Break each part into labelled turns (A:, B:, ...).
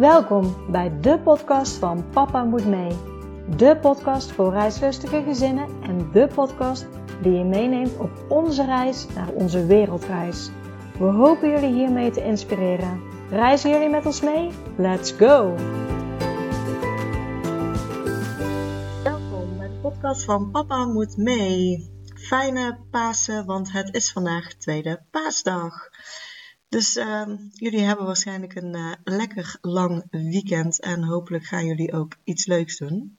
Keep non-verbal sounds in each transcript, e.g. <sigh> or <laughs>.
A: Welkom bij de podcast van Papa Moet Mee. De podcast voor reislustige gezinnen en de podcast die je meeneemt op onze reis naar onze wereldreis. We hopen jullie hiermee te inspireren. Reizen jullie met ons mee? Let's go! Welkom bij de podcast van Papa Moet Mee. Fijne Pasen, want het is vandaag tweede paasdag. Dus uh, jullie hebben waarschijnlijk een uh, lekker lang weekend en hopelijk gaan jullie ook iets leuks doen.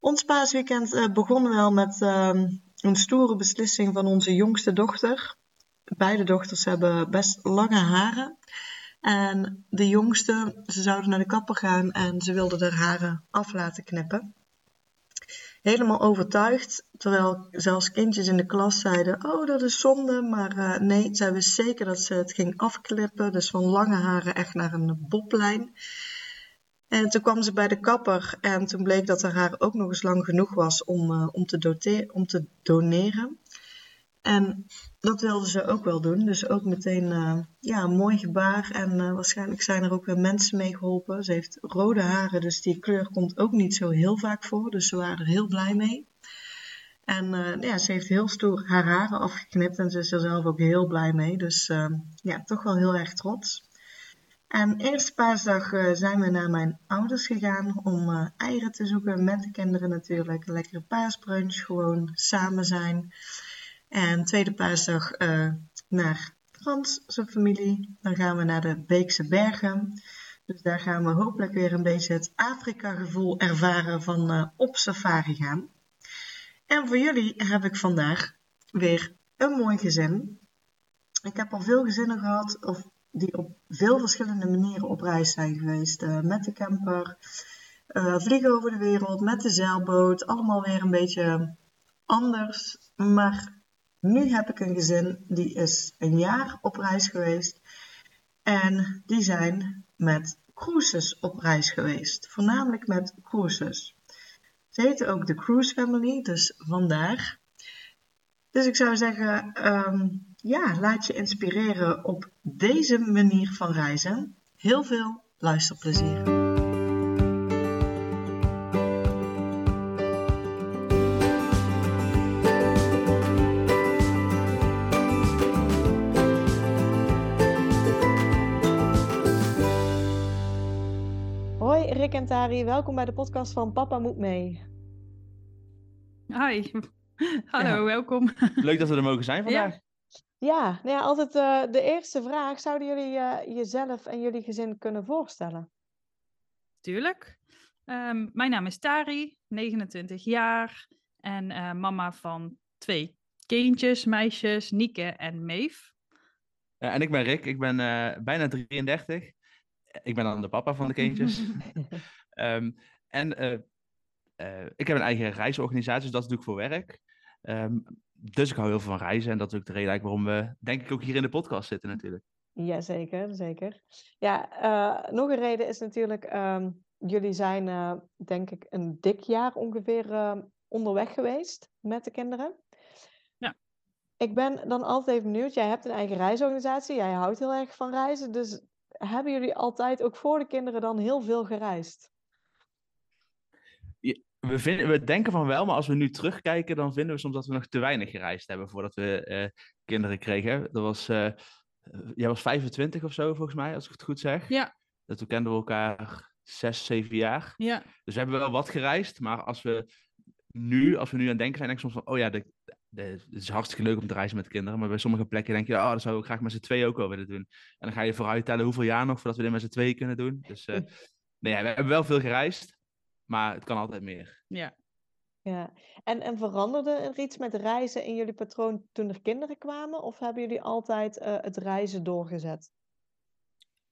A: Ons paasweekend uh, begon wel met uh, een stoere beslissing van onze jongste dochter. Beide dochters hebben best lange haren. En de jongste, ze zouden naar de kapper gaan en ze wilde haar haren af laten knippen helemaal overtuigd. Terwijl zelfs kindjes in de klas zeiden: Oh, dat is zonde. Maar uh, nee, zij wist zeker dat ze het ging afklippen. Dus van lange haren echt naar een boblijn. En toen kwam ze bij de kapper en toen bleek dat haar haar ook nog eens lang genoeg was om, uh, om, te, om te doneren. En dat wilden ze ook wel doen. Dus ook meteen uh, ja, een mooi gebaar. En uh, waarschijnlijk zijn er ook weer mensen mee geholpen. Ze heeft rode haren, dus die kleur komt ook niet zo heel vaak voor. Dus ze waren er heel blij mee. En uh, ja, ze heeft heel stoer haar haren afgeknipt en ze is er zelf ook heel blij mee. Dus ja, toch wel heel erg trots. En eerste paasdag zijn we naar mijn ouders gegaan om eieren te zoeken met de kinderen natuurlijk. Een lekkere paasbrunch, gewoon samen zijn. En tweede paasdag uh, naar Frans, zijn familie. Dan gaan we naar de Beekse Bergen. Dus daar gaan we hopelijk weer een beetje het Afrika-gevoel ervaren van uh, op safari gaan. En voor jullie heb ik vandaag weer een mooi gezin. Ik heb al veel gezinnen gehad of die op veel verschillende manieren op reis zijn geweest. Uh, met de camper, vliegen over de wereld, met de zeilboot. Allemaal weer een beetje anders. Maar nu heb ik een gezin die is een jaar op reis geweest. En die zijn met cruises op reis geweest. Voornamelijk met cruises. Ze heten ook de Cruise Family, dus vandaar. Dus ik zou zeggen, um, ja, laat je inspireren op deze manier van reizen. Heel veel luisterplezier. Welkom bij de podcast van Papa Moet Mee.
B: Hi, <laughs> hallo, welkom.
C: Leuk dat we er mogen zijn vandaag.
A: Ja, ja, nou ja altijd uh, de eerste vraag. Zouden jullie uh, jezelf en jullie gezin kunnen voorstellen?
B: Tuurlijk. Um, mijn naam is Tari, 29 jaar en uh, mama van twee kindjes, meisjes, Nieke en Meef.
C: en ik ben Rick, ik ben bijna 33 ik ben dan de papa van de <laughs> kindjes. <laughs> um, en uh, uh, ik heb een eigen reisorganisatie, dus dat doe ik voor werk. Um, dus ik hou heel veel van reizen en dat is ook de reden waarom we, denk ik, ook hier in de podcast zitten natuurlijk.
A: Jazeker, zeker. Ja, uh, nog een reden is natuurlijk, um, jullie zijn denk ik een dik jaar ongeveer onderweg geweest met de kinderen.
B: Ja.
A: Ik ben dan altijd even benieuwd, jij hebt een eigen reisorganisatie, jij houdt heel erg van reizen, dus hebben jullie altijd ook voor de kinderen dan heel veel gereisd?
C: We, vinden, we denken van wel, maar als we nu terugkijken, dan vinden we soms dat we nog te weinig gereisd hebben voordat we uh, kinderen kregen. Dat was, uh, jij was 25 of zo volgens mij, als ik het goed zeg.
B: Ja.
C: Dat toen kenden we elkaar zes, zeven jaar.
B: Ja.
C: Dus we hebben wel wat gereisd, maar als we nu, als we nu aan denken zijn, denk ik soms van, oh ja, de, het is hartstikke leuk om te reizen met kinderen. Maar bij sommige plekken denk je, oh, dat zou ik graag met z'n tweeën ook wel willen doen. En dan ga je vooruit tellen hoeveel jaar nog voordat we dit met z'n tweeën kunnen doen. Dus uh, <laughs> nee, we hebben wel veel gereisd, maar het kan altijd meer.
B: Ja.
A: Ja, en, en veranderde er iets met reizen in jullie patroon toen er kinderen kwamen? Of hebben jullie altijd uh, het reizen doorgezet?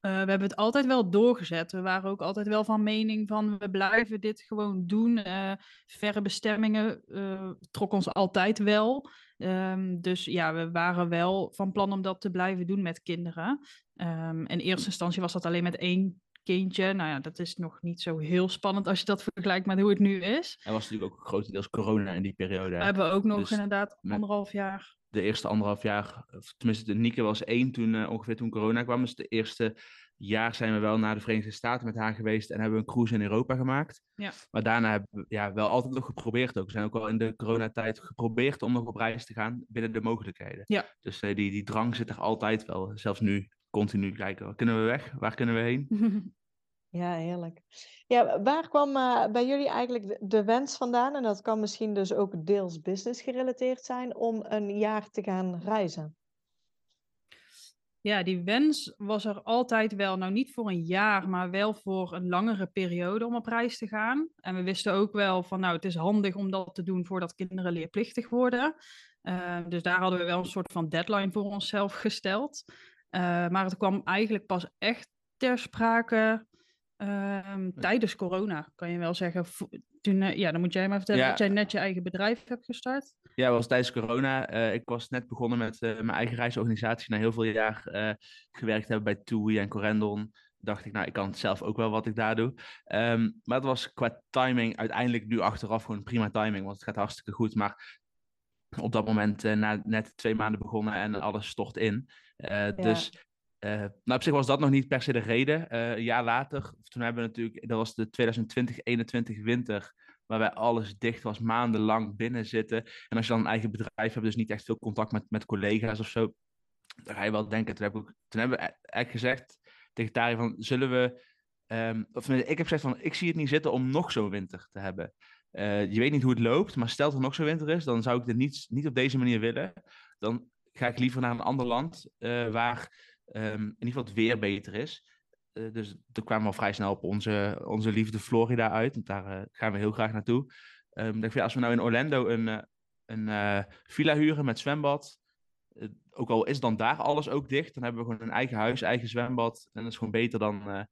B: Uh, we hebben het altijd wel doorgezet. We waren ook altijd wel van mening van we blijven dit gewoon doen. Uh, verre bestemmingen uh, trok ons altijd wel. Um, dus ja, we waren wel van plan om dat te blijven doen met kinderen. Um, in eerste instantie was dat alleen met één kindje. Nou ja, dat is nog niet zo heel spannend als je dat vergelijkt met hoe het nu is.
C: Er was natuurlijk ook grotendeels corona in die periode.
B: We hebben ook nog dus inderdaad anderhalf jaar
C: de eerste anderhalf jaar, tenminste de Nieke was één toen uh, ongeveer toen corona kwam. Dus de eerste jaar zijn we wel naar de Verenigde Staten met haar geweest en hebben we een cruise in Europa gemaakt.
B: Ja.
C: Maar daarna hebben we ja, wel altijd nog geprobeerd ook. We zijn ook wel in de coronatijd geprobeerd om nog op reis te gaan binnen de mogelijkheden.
B: Ja.
C: Dus eh, die, die drang zit er altijd wel. Zelfs nu, continu kijken. Waar kunnen we weg? Waar kunnen we heen? <laughs>
A: Ja, heerlijk. Ja, waar kwam eh, bij jullie eigenlijk de, de wens vandaan? En dat kan misschien dus ook deels business gerelateerd zijn om een jaar te gaan reizen.
B: Ja, die wens was er altijd wel. Nou, niet voor een jaar, maar wel voor een langere periode om op reis te gaan. En we wisten ook wel van, nou, het is handig om dat te doen voordat kinderen leerplichtig worden. Uh, dus daar hadden we wel een soort van deadline voor onszelf gesteld. Uh, maar het kwam eigenlijk pas echt ter sprake uh, tijdens corona, kan je wel zeggen. Toen, uh, ja, dan moet jij maar vertellen
C: Ja.
B: dat jij net je eigen bedrijf hebt gestart.
C: Ja, dat was tijdens corona. Eh, ik was net begonnen met eh, mijn eigen reisorganisatie. Na heel veel jaar eh, gewerkt hebben bij TUI en Corendon. Dacht ik, nou, ik kan het zelf ook wel wat ik daar doe. Ehm, maar het was qua timing uiteindelijk nu achteraf gewoon prima timing. Want het gaat hartstikke goed. Maar op dat moment eh, na, net twee maanden begonnen en alles stort in. Eh, Dus eh, nou, op zich was dat nog niet per se de reden. Eh, een jaar later, toen hebben we natuurlijk, dat was de 2020-21 winter, waarbij alles dicht was, maandenlang binnen zitten. En als je dan een eigen bedrijf hebt, dus niet echt veel contact met, met collega's of zo, dan ga je wel denken. Toen, heb ik, toen hebben we eigenlijk gezegd tegen Tari van, zullen we... ehm, of ik heb gezegd van, ik zie het niet zitten om nog zo'n winter te hebben. Je weet niet hoe het loopt, maar stel dat er nog zo'n winter is, dan zou ik dit niet, niet op deze manier willen. Dan ga ik liever naar een ander land eh, waar ehm, in ieder geval het weer beter is. Eh, dus toen kwamen we al vrij snel op onze, onze liefde Florida uit. Want daar eh, gaan we heel graag naartoe. Ehm denk ik, als we nou in Orlando een, een villa huren met zwembad. ook al is dan daar alles ook dicht, dan hebben we gewoon een eigen huis, eigen zwembad. En dat is gewoon beter dan,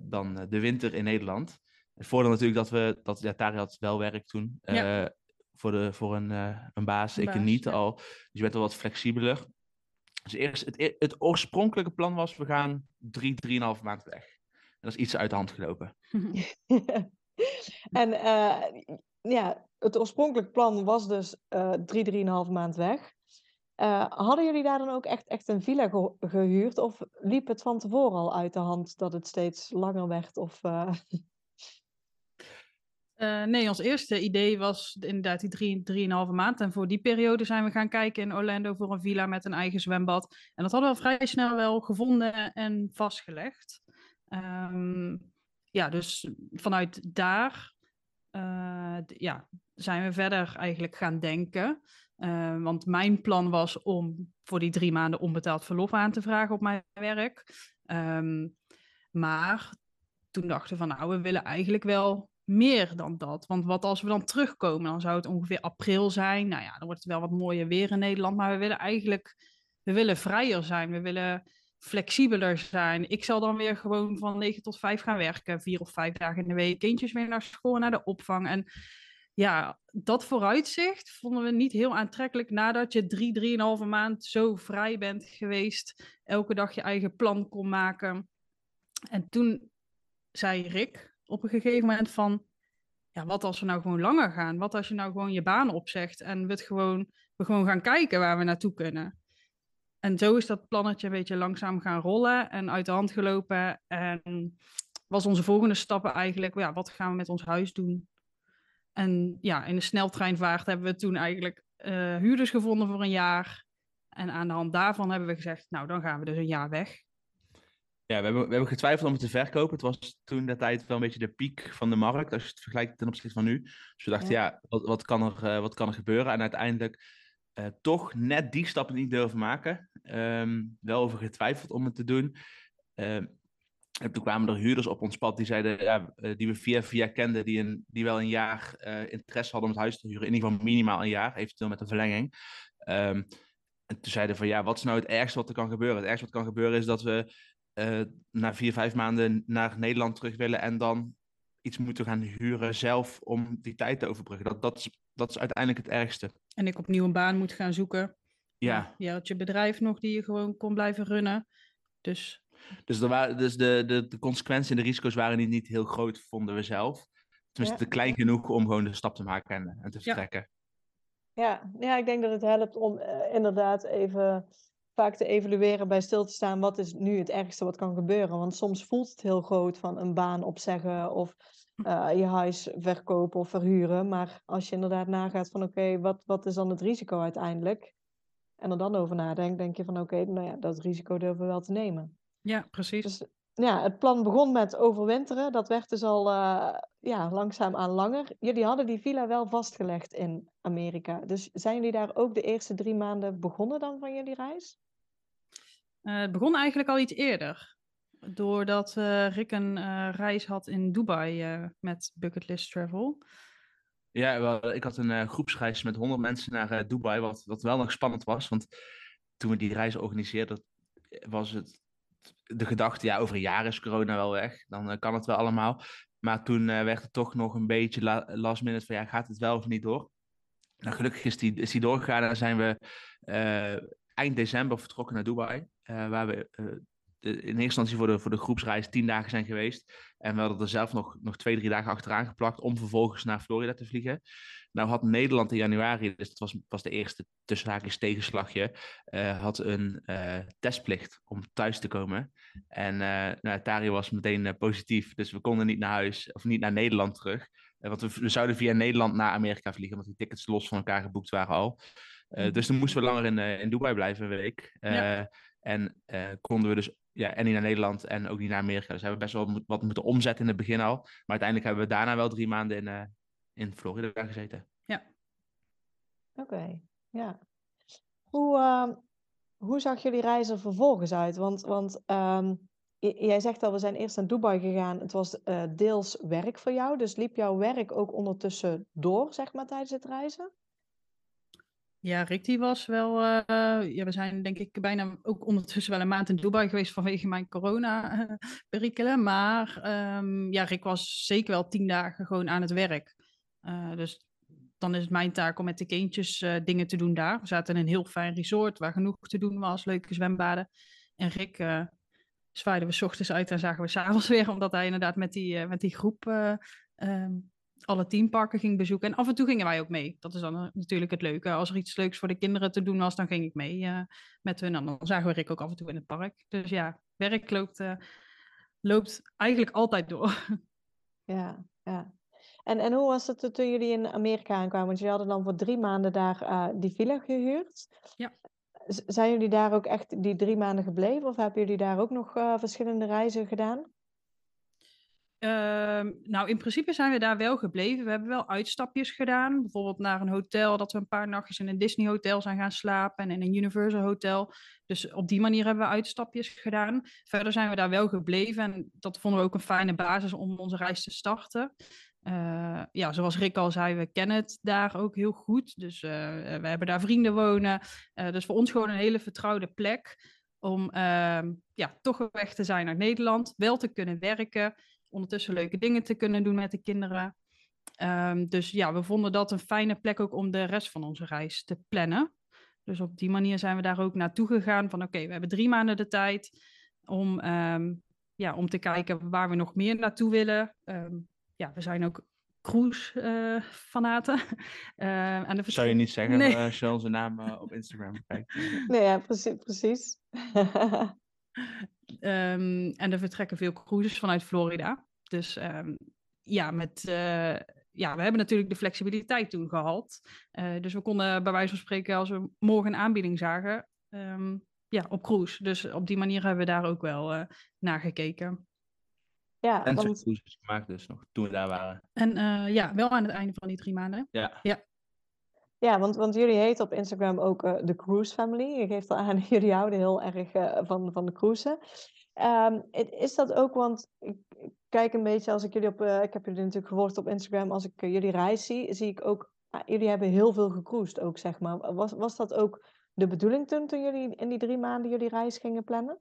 C: dan de winter in Nederland. Het voordeel natuurlijk dat we, dat ja, Tari had wel werk toen.
B: Ja.
C: Voor, de, voor een, eh, een baas,
B: Een
C: ik
B: baas,
C: niet
B: ja.
C: al. Dus je bent wel wat flexibeler. Dus eerst, het, e- het oorspronkelijke plan was, we gaan drie, drieënhalf maand weg. En dat is iets uit de hand gelopen. <laughs>
A: en eh, ja, het oorspronkelijk plan was dus eh drie, drieënhalf maand weg. Hadden jullie daar dan ook echt, echt een villa ge- gehuurd? Of liep het van tevoren al uit de hand dat het steeds langer werd? Of, Eh,
B: nee, ons eerste idee was inderdaad die drie, drieënhalve maand. En voor die periode zijn we gaan kijken in Orlando voor een villa met een eigen zwembad. En dat hadden we vrij snel wel gevonden en vastgelegd. Ehm, ja, dus vanuit daar eh, ja, zijn we verder eigenlijk gaan denken. Eh, want mijn plan was om voor die drie maanden onbetaald verlof aan te vragen op mijn werk. Ehm, maar toen dachten we van nou, we willen eigenlijk wel meer dan dat. Want wat als we dan terugkomen, dan zou het ongeveer april zijn. Nou ja, dan wordt het wel wat mooier weer in Nederland. Maar we willen eigenlijk, we willen vrijer zijn. We willen flexibeler zijn. Ik zal dan weer gewoon van 9 tot 5 gaan werken. Vier of vijf dagen in de week. Kindjes weer naar school, naar de opvang. En ja, dat vooruitzicht vonden we niet heel aantrekkelijk nadat je drie, drieënhalve maand zo vrij bent geweest. Elke dag je eigen plan kon maken. En toen zei Rick op een gegeven moment van, ja, wat als we nou gewoon langer gaan? Wat als je nou gewoon je baan opzegt en we, het gewoon, we gewoon gaan kijken waar we naartoe kunnen? En zo is dat plannetje een beetje langzaam gaan rollen en uit de hand gelopen. En was onze volgende stappen eigenlijk, ja, wat gaan we met ons huis doen? En ja, in de sneltreinvaart hebben we toen eigenlijk eh, huurders gevonden voor een jaar. En aan de hand daarvan hebben we gezegd, nou, dan gaan we dus een jaar weg.
C: Ja, we hebben, we hebben getwijfeld om het te verkopen. Het was toen de tijd wel een beetje de piek van de markt, als je het vergelijkt ten opzichte van nu. Dus we dachten, ja, wat, wat, kan er, eh, wat kan er gebeuren? En uiteindelijk eh, toch net die stap niet durven maken. Ehm, wel over getwijfeld om het te doen. Ehm, en toen kwamen er huurders op ons pad die zeiden, ja, eh, die we via via kenden, die, een, die wel een jaar interesse hadden om het huis te huren. In ieder geval minimaal een jaar, eventueel met een verlenging. Ehm, en toen zeiden we van, ja, wat is nou het ergste wat er kan gebeuren? Het ergste wat kan gebeuren is dat we eh, na vier, vijf maanden naar Nederland terug willen en dan iets moeten gaan huren zelf om die tijd te overbruggen. Dat, dat, is, dat is uiteindelijk het ergste.
B: En ik opnieuw een baan moet gaan zoeken.
C: Ja,
B: Je had je bedrijf nog die je gewoon kon blijven runnen. Dus
C: dus, er waren, dus de, de, de consequenties en de risico's waren niet, niet heel groot, vonden we zelf. Tenminste, te klein genoeg om gewoon de stap te maken en, en te vertrekken.
A: ja, ja, ik denk dat het helpt om eh, inderdaad even vaak te evalueren, bij stil te staan, wat is nu het ergste wat kan gebeuren? Want soms voelt het heel groot van een baan opzeggen of uh, je huis verkopen of verhuren. Maar als je inderdaad nagaat van oké, wat, wat is dan het risico uiteindelijk? En er dan over nadenkt, denk je van oké, nou ja, dat risico durven we wel te nemen.
B: Ja, precies.
A: Dus ja, het plan begon met overwinteren. Dat werd dus al uh, ja, langzaam aan langer. Jullie hadden die villa wel vastgelegd in Amerika. Dus zijn jullie daar ook de eerste drie maanden begonnen dan van jullie reis?
B: Uh, het begon eigenlijk al iets eerder. Doordat uh, Rick een reis had in Dubai met Bucketlist Travel.
C: Ja, wel, ik had een groepsreis met 100 mensen naar Dubai, wat, wat wel nog spannend was. Want toen we die reis organiseerden, was het de gedachte, ja, over een jaar is corona wel weg. Dan kan het wel allemaal. Maar toen werd het toch nog een beetje la last minute van, ja, gaat het wel of niet door? Nou, gelukkig is die, is die doorgegaan en zijn we eind december vertrokken naar Dubai. waar we in eerste instantie voor de, voor de groepsreis tien dagen zijn geweest. En we hadden er zelf nog, nog twee, drie dagen achteraan geplakt om vervolgens naar Florida te vliegen. Nou had Nederland in januari, dus dat was, was de eerste tussenhaakjes tegenslagje, uh, had een testplicht om thuis te komen. En uh, nou, was meteen positief, dus we konden niet naar huis of niet naar Nederland terug. want we, zouden via Nederland naar Amerika vliegen, want die tickets los van elkaar geboekt waren al. Dus toen moesten we langer in, in Dubai blijven, een week. Ja. En konden we dus ja, en niet naar Nederland en ook niet naar Amerika. Dus hebben we best wel wat moeten omzetten in het begin al. Maar uiteindelijk hebben we daarna wel drie maanden in, uh, in Florida gezeten.
B: Ja.
A: Oké, okay. ja. Hoe, uh, hoe zag jullie reis er vervolgens uit? Want, want um, jij zegt al, we zijn eerst naar Dubai gegaan. Het was uh, deels werk voor jou. Dus liep jouw werk ook ondertussen door, zeg maar, tijdens het reizen?
B: Ja, Rick die was wel... Uh, ja, we zijn denk ik bijna ook ondertussen wel een maand in Dubai geweest vanwege mijn corona-perikelen. Maar um, ja, Rick was zeker wel tien dagen gewoon aan het werk. Uh, dus dan is het mijn taak om met de kindjes uh, dingen te doen daar. We zaten in een heel fijn resort waar genoeg te doen was, leuke zwembaden. En Rick zwaaiden we s ochtends uit en zagen we s'avonds <laughs> weer, omdat hij inderdaad met die, met die groep um, alle teamparken ging bezoeken. En af en toe gingen wij ook mee. Dat is dan eh, natuurlijk het leuke. Als er iets leuks voor de kinderen te doen was, dan ging ik mee uh, met hun. En dan zagen we Rick ook af en toe in het park. Dus ja, werk loopt, uh, loopt eigenlijk altijd door. <laughs>
A: Ja, ja. En, en hoe was het toen jullie in Amerika aankwamen? Want jullie hadden dan voor drie maanden daar uh, die villa gehuurd.
B: Ja.
A: Z zijn jullie daar ook echt die drie maanden gebleven? Of hebben jullie daar ook nog verschillende reizen gedaan?
B: Uh, nou, in principe zijn we daar wel gebleven. We hebben wel uitstapjes gedaan. Bijvoorbeeld naar een hotel, dat we een paar nachtjes in een Disney hotel zijn gaan slapen en in een Universal hotel. Dus op die manier hebben we uitstapjes gedaan. Verder zijn we daar wel gebleven en dat vonden we ook een fijne basis om onze reis te starten. Uh, ja, zoals Rick al zei, we kennen het daar ook heel goed. Dus uh, we hebben daar vrienden wonen. Uh, dus voor ons gewoon een hele vertrouwde plek om ehm, ja, toch weg te zijn naar Nederland, wel te kunnen werken ondertussen leuke dingen te kunnen doen met de kinderen. Um, dus ja, we vonden dat een fijne plek ook om de rest van onze reis te plannen. Dus op die manier zijn we daar ook naartoe gegaan van oké, we hebben drie maanden de tijd om, um, ja, om te kijken waar we nog meer naartoe willen. Um, ja, we zijn ook cruise-fanaten.
C: Uh, <laughs> uh, Zou je niet zeggen nee. als je onze naam uh, op Instagram kijkt? <laughs>
A: Nee, ja, precies. precies. <laughs>
B: Um, en er vertrekken veel cruises vanuit Florida. Dus um, ja, met, uh, ja, we hebben natuurlijk de flexibiliteit toen gehad. Uh, dus we konden bij wijze van spreken, als we morgen een aanbieding zagen, um, ja, op cruise. Dus op die manier hebben we daar ook wel uh, naar gekeken.
C: Ja, en want... cruises gemaakt dus nog, toen we daar waren.
B: En ja, wel aan het einde van die drie maanden.
C: Ja.
B: ja.
A: Ja, want, want jullie heten op Instagram ook uh, de Cruise Family. Je geeft al aan, <laughs> jullie houden heel erg uh, van, van de cruisen. Um, is dat ook, want ik, kijk een beetje als ik jullie op, uh, ik heb jullie natuurlijk gevolgd op Instagram, als ik jullie reis zie, zie ik ook, jullie hebben heel veel gecruised ook, zeg maar. Was, was dat ook de bedoeling toen, toen jullie in die drie maanden jullie reis gingen plannen?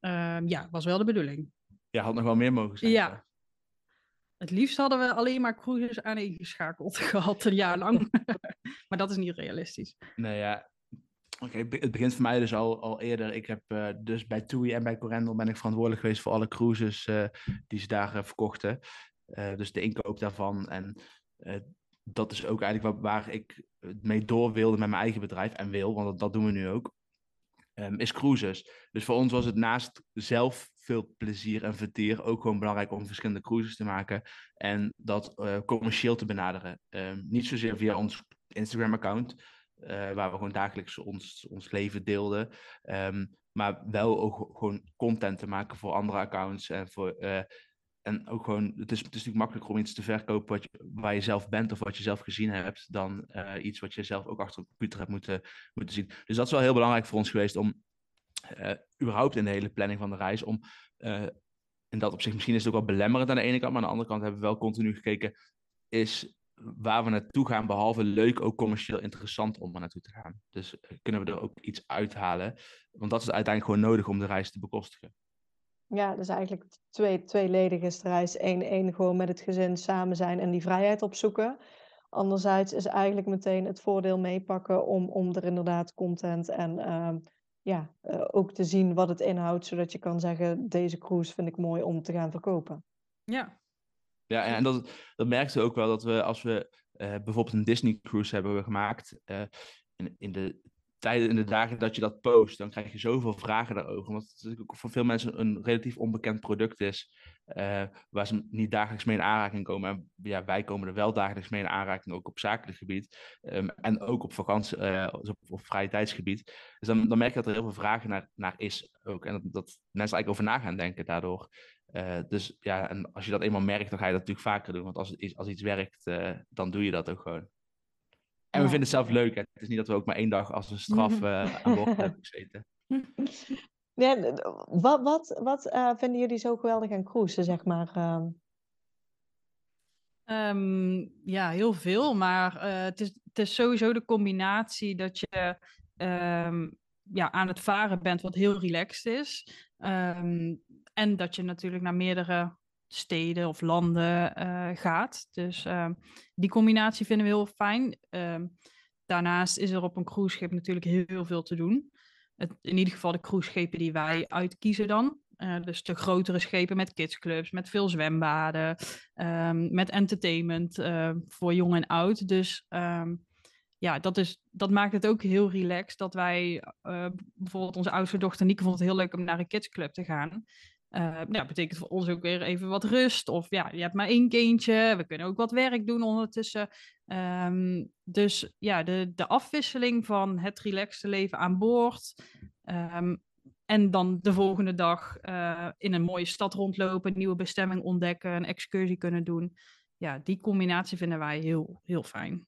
B: Um, ja, was wel de bedoeling.
C: Ja, had nog wel meer mogen zijn.
B: Ja, het liefst hadden we alleen maar cruises aan ingeschakeld <laughs> gehad een jaar lang. <laughs> maar dat is niet realistisch.
C: Nee, ja. Oké, het begint voor mij dus al, al eerder. Ik heb uh, dus bij TUI en bij Corendel ben ik verantwoordelijk geweest voor alle cruises uh, die ze daar uh, verkochten. dus de inkoop daarvan. En dat is ook eigenlijk waar, waar ik mee door wilde met mijn eigen bedrijf. En wil, want dat, dat doen we nu ook. ehm, is cruises. Dus voor ons was het naast zelf veel plezier en vertier ook gewoon belangrijk om verschillende cruises te maken en dat uh, commercieel te benaderen. Um, niet zozeer via ons Instagram-account, uh, waar we gewoon dagelijks ons, ons leven deelden, um, maar wel ook gewoon content te maken voor andere accounts en voor uh, en ook gewoon, het is, het is natuurlijk makkelijker om iets te verkopen wat je, waar je zelf bent of wat je zelf gezien hebt, dan iets wat je zelf ook achter een computer hebt moeten, moeten zien. Dus dat is wel heel belangrijk voor ons geweest om überhaupt in de hele planning van de reis, om uh, in dat opzicht, misschien is het ook wel belemmerend aan de ene kant, maar aan de andere kant hebben we wel continu gekeken, is waar we naartoe gaan, behalve leuk, ook commercieel interessant om er naartoe te gaan. Dus kunnen we er ook iets uithalen, want dat is uiteindelijk gewoon nodig om de reis te bekostigen.
A: Ja, dus eigenlijk twee, tweeledig is de reis. Eén, één gewoon met het gezin samen zijn en die vrijheid opzoeken. Anderzijds is eigenlijk meteen het voordeel meepakken om, om er inderdaad content en uh, ja, uh, ook te zien wat het inhoudt, zodat je kan zeggen, deze cruise vind ik mooi om te gaan verkopen.
B: Ja.
C: Ja, en dat, dat merkte ook wel dat we als we uh, bijvoorbeeld een Disney cruise hebben we gemaakt, in, in de tijden in de dagen dat je dat post, dan krijg je zoveel vragen daarover. Omdat het ook voor veel mensen een relatief onbekend product is, uh, waar ze niet dagelijks mee in aanraking komen. En ja, wij komen er wel dagelijks mee in aanraking, ook op zakelijk gebied. Um, en ook op vakantie, uh, op, op vrije tijdsgebied. Dus dan, dan merk je dat er heel veel vragen naar, naar is ook. En dat, mensen eigenlijk over na gaan denken daardoor. Uh, dus ja, en als je dat eenmaal merkt, dan ga je dat natuurlijk vaker doen. Want als, als iets werkt, dan doe je dat ook gewoon. En we vinden het zelf leuk. Hè? Het is niet dat we ook maar één dag als een straf uh, <laughs> aan boord hebben gezeten.
A: Ja, wat wat, wat uh, vinden jullie zo geweldig aan cruisen, zeg maar? Uh...
B: Um, ja, heel veel. Maar uh, het, is, het is sowieso de combinatie dat je um, ja, aan het varen bent, wat heel relaxed is. Um, en dat je natuurlijk naar meerdere steden of landen uh, gaat. Dus uh, die combinatie vinden we heel fijn. Uh, daarnaast is er op een cruiseschip natuurlijk heel, veel te doen. Het, in ieder geval de cruiseschepen die wij uitkiezen dan. Uh, dus de grotere schepen met kidsclubs, met veel zwembaden, um, met entertainment uh, voor jong en oud. Dus ja, dat, is, dat maakt het ook heel relaxed dat wij, bijvoorbeeld onze oudste dochter Nieke vond het heel leuk om naar een kidsclub te gaan. Uh, ja, betekent voor ons ook weer even wat rust. Of ja, je hebt maar één kindje. We kunnen ook wat werk doen ondertussen. Um, dus ja, de, de afwisseling van het relaxte leven aan boord. Um, en dan de volgende dag uh, in een mooie stad rondlopen, een nieuwe bestemming ontdekken, een excursie kunnen doen. Ja, die combinatie vinden wij heel, heel fijn.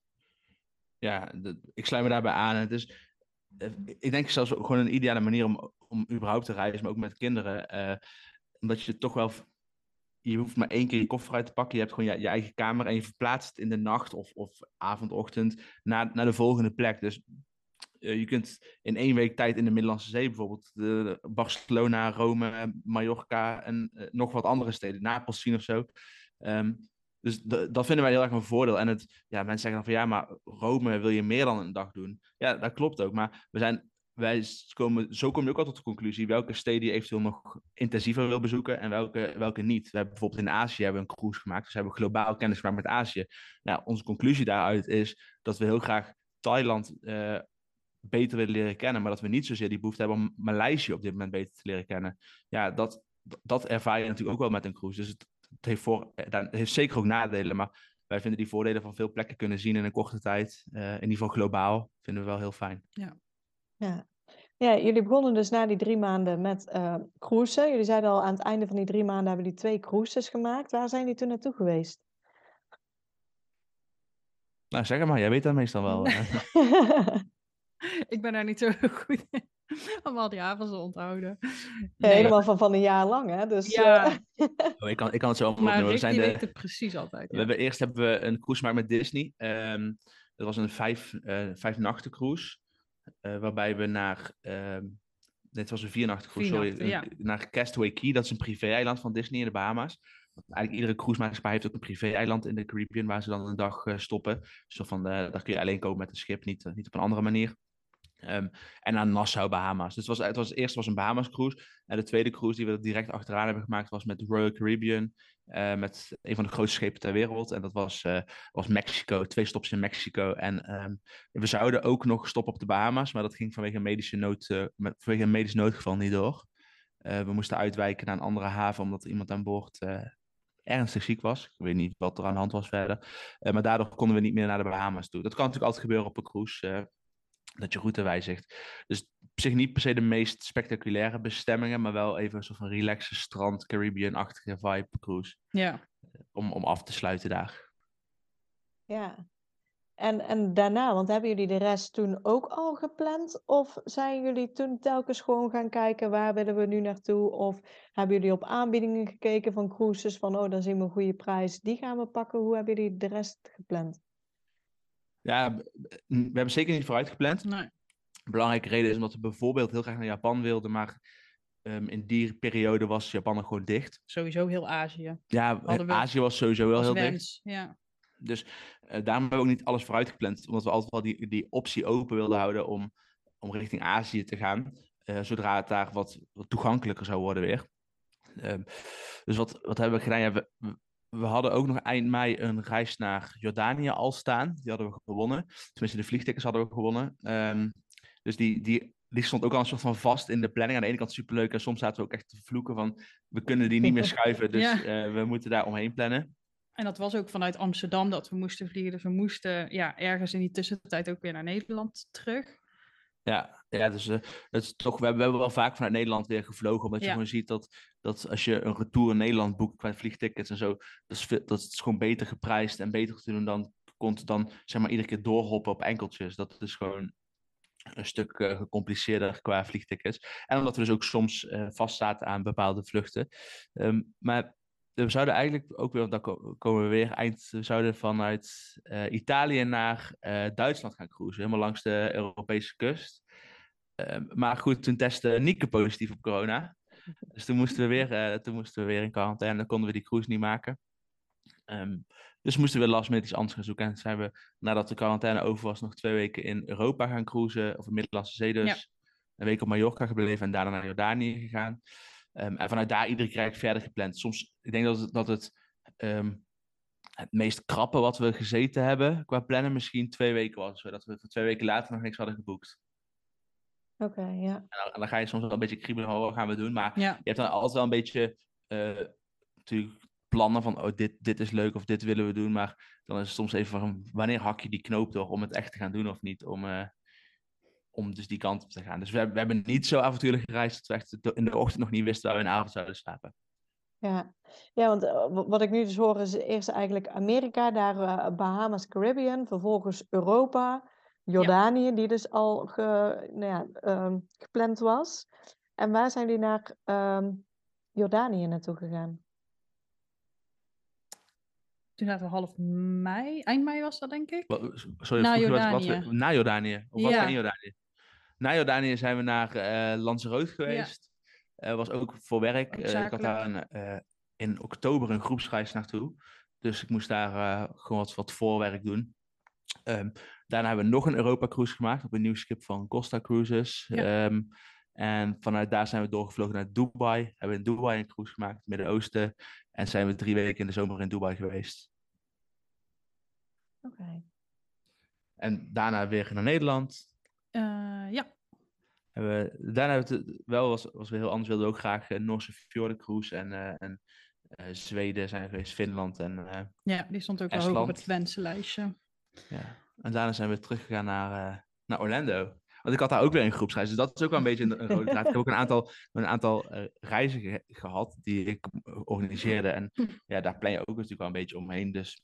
C: Ja, ik sluit me daarbij aan. Het is, eh, ik denk zelfs gewoon een ideale manier om, om überhaupt te reizen, maar ook met kinderen. Omdat je toch wel. Je hoeft maar één keer je koffer uit te pakken. Je hebt gewoon je, eigen kamer en je verplaatst in de nacht of, of avond, ochtend naar, naar de volgende plek. Dus uh, je kunt in één week tijd in de Middellandse Zee bijvoorbeeld Barcelona, Rome, Mallorca en uh, nog wat andere steden, Napels zien of zo. Um, dus dat vinden wij heel erg een voordeel. En het, ja, mensen zeggen dan van ja, maar Rome wil je meer dan een dag doen. Ja, dat klopt ook. Maar we zijn wij komen, zo kom je ook al tot de conclusie welke steden je eventueel nog intensiever wil bezoeken en welke, welke niet. We hebben bijvoorbeeld in Azië hebben we een cruise gemaakt, dus we hebben globaal kennis gemaakt met Azië. Nou, onze conclusie daaruit is dat we heel graag Thailand uh, beter willen leren kennen, maar dat we niet zozeer die behoefte hebben om Maleisië op dit moment beter te leren kennen. Ja, dat, dat ervaar je natuurlijk ook wel met een cruise. Dus het, heeft, voor, het heeft zeker ook nadelen, maar wij vinden die voordelen van veel plekken kunnen zien in een korte tijd, uh, in ieder geval globaal, vinden we wel heel fijn.
B: Ja.
A: Ja. ja, jullie begonnen dus na die drie maanden met uh, cruisen. Jullie zeiden al aan het einde van die drie maanden hebben jullie twee cruises gemaakt. Waar zijn jullie toen naartoe geweest?
C: Nou, zeg maar, jij weet dat meestal wel. <laughs> <laughs>
B: ik ben daar niet zo goed in. Om al die avonds te onthouden.
A: Nee. helemaal van, van een jaar lang, hè? Dus,
B: ja.
C: Uh... <laughs> oh, ik, kan, ik kan het zo opnoemen.
B: We zijn de... weet het precies altijd. Ja.
C: We hebben, eerst hebben we een cruise gemaakt met Disney. Um, dat was een vijf, uh, vijf nachten cruise. Uh, waarbij we naar, uh, dit was een viernachten cruise, sorry,
B: ja.
C: naar Castaway Key. Dat is een privé-eiland van Disney in de Bahama's. Eigenlijk iedere cruisemaatschappij heeft ook een privé-eiland in de Caribbean waar ze dan een dag uh, stoppen. Dus van, daar kun je alleen komen met een schip, niet, niet op een andere manier. Ehm, en naar Nassau, Bahamas. Dus het was, het was, eerst was een Bahamas cruise. En de tweede cruise die we direct achteraan hebben gemaakt was met Royal Caribbean. Uh, met een van de grootste schepen ter wereld. En dat was, uh, was Mexico, twee stops in Mexico. En um, we zouden ook nog stoppen op de Bahamas, maar dat ging vanwege een, medische nood, met, vanwege een medisch noodgeval niet door. we moesten uitwijken naar een andere haven omdat iemand aan boord ernstig ziek was. Ik weet niet wat er aan de hand was verder. maar daardoor konden we niet meer naar de Bahamas toe. Dat kan natuurlijk altijd gebeuren op een cruise dat je route wijzigt. Dus op zich niet per se de meest spectaculaire bestemmingen, maar wel even een soort van relaxe strand, Caribbean-achtige vibe cruise.
B: Ja.
C: Om, om af te sluiten daar.
A: Ja. En, en daarna, want hebben jullie de rest toen ook al gepland? Of zijn jullie toen telkens gewoon gaan kijken waar willen we nu naartoe? Of hebben jullie op aanbiedingen gekeken van cruises van oh, dan zien we een goede prijs, die gaan we pakken. Hoe hebben jullie de rest gepland?
C: Ja, we hebben zeker niet vooruit gepland.
B: Nee.
C: Een belangrijke reden is omdat we bijvoorbeeld heel graag naar Japan wilden, maar um, in die periode was Japan nog gewoon dicht.
B: Sowieso heel Azië.
C: Ja, Azië was sowieso wel heel wens, dicht.
B: Ja.
C: Dus uh, daarom hebben we ook niet alles vooruit gepland, omdat we altijd wel die, die optie open wilden houden om, om richting Azië te gaan, uh, zodra het daar wat, wat toegankelijker zou worden weer. Um, dus wat, wat hebben we gedaan? Ja, we, we hadden ook nog eind mei een reis naar Jordanië al staan. Die hadden we gewonnen. Tenminste, de vliegtickets hadden we gewonnen. Um, dus die, die, die stond ook al een soort van vast in de planning. Aan de ene kant superleuk. En soms zaten we ook echt te vloeken van... we kunnen die niet meer <laughs> schuiven. Dus ja. uh, we moeten daar omheen plannen.
B: En dat was ook vanuit Amsterdam dat we moesten vliegen. Dus we moesten ja, ergens in die tussentijd ook weer naar Nederland terug.
C: Ja, ja dus uh, dat is toch, we, hebben, we hebben wel vaak vanuit Nederland weer gevlogen. Omdat je gewoon ziet dat, dat als je een retour in Nederland boekt qua vliegtickets en zo, dat is, dat is gewoon beter geprijsd en beter te doen dan, dan zeg maar iedere keer doorhoppen op enkeltjes. Dat is gewoon een stuk uh, gecompliceerder qua vliegtickets. En omdat we dus ook soms uh, vastzaten aan bepaalde vluchten. Um, maar we zouden eigenlijk ook weer, dan komen we weer eind, we zouden vanuit uh, Italië naar uh, Duitsland gaan cruisen, helemaal langs de Europese kust. Uh, maar goed, toen testte Nieke positief op corona. Dus toen moesten we weer, uh, toen moesten we weer in quarantaine, dan konden we die cruise niet maken. Um, dus moesten we last minute iets anders gaan zoeken. En zijn we, nadat de quarantaine over was, nog twee weken in Europa gaan cruisen, of in Middellandse Zee dus. Ja. Een week op Mallorca gebleven en daarna naar Jordanië gegaan. Um, en vanuit daar iedere keer verder gepland. Soms, ik denk dat het, dat het, um, het meest krappe wat we gezeten hebben qua plannen misschien twee weken was. Zodat we voor twee weken later nog niks hadden geboekt.
A: Oké, okay, ja.
C: En dan, en dan, ga je soms wel een beetje kriebelen van wat gaan we doen. Maar ja. je hebt dan altijd wel een beetje uh, natuurlijk plannen van oh, dit, dit is leuk of dit willen we doen. Maar dan is het soms even van wanneer hak je die knoop door om het echt te gaan doen of niet. Om, uh, om dus die kant op te gaan. Dus we, we hebben niet zo avontuurlijk gereisd dat we echt in de ochtend nog niet wisten waar we in de avond zouden slapen.
A: Ja. ja, want uh, wat ik nu dus hoor is eerst eigenlijk Amerika, daar uh, Bahamas, Caribbean, vervolgens Europa, Jordanië, ja. die dus al ge, nou ja, um, gepland was. En waar zijn jullie naar um, Jordanië naartoe gegaan?
B: Toen zaten we half mei, eind mei was dat denk ik.
C: Wat, sorry, na Jordanië. Wat, na Jordanië? Of ja. wat in Jordanië? Na Jordanië zijn we naar uh, Lanzarote geweest. Ja. Uh, was ook voor werk. Uh, ik had daar een, in oktober een groepsreis naartoe. Dus ik moest daar gewoon wat, wat voorwerk doen. Um, daarna hebben we nog een Europa cruise gemaakt op een nieuw schip van Costa Cruises. Ja. Um, en vanuit daar zijn we doorgevlogen naar Dubai. Hebben we in Dubai een cruise gemaakt, Midden-Oosten. En zijn we drie weken in de zomer in Dubai geweest.
A: Oké. Okay.
C: En daarna weer naar Nederland.
B: Uh, ja.
C: Hebben we, daarna hebben we het wel, was, was weer heel anders, wilden we ook graag een Noorse Cruise en, uh, en Zweden zijn geweest, Finland en
B: Ja, die stond ook wel hoog op het wensenlijstje.
C: Ja, en daarna zijn we teruggegaan naar, naar Orlando. Want ik had daar ook weer een groepsreis. Dus dat is ook wel een beetje een, een rode draad. Ik heb ook een aantal, een aantal reizen ge gehad die ik organiseerde. En ja, daar plan je ook natuurlijk wel een beetje omheen. Dus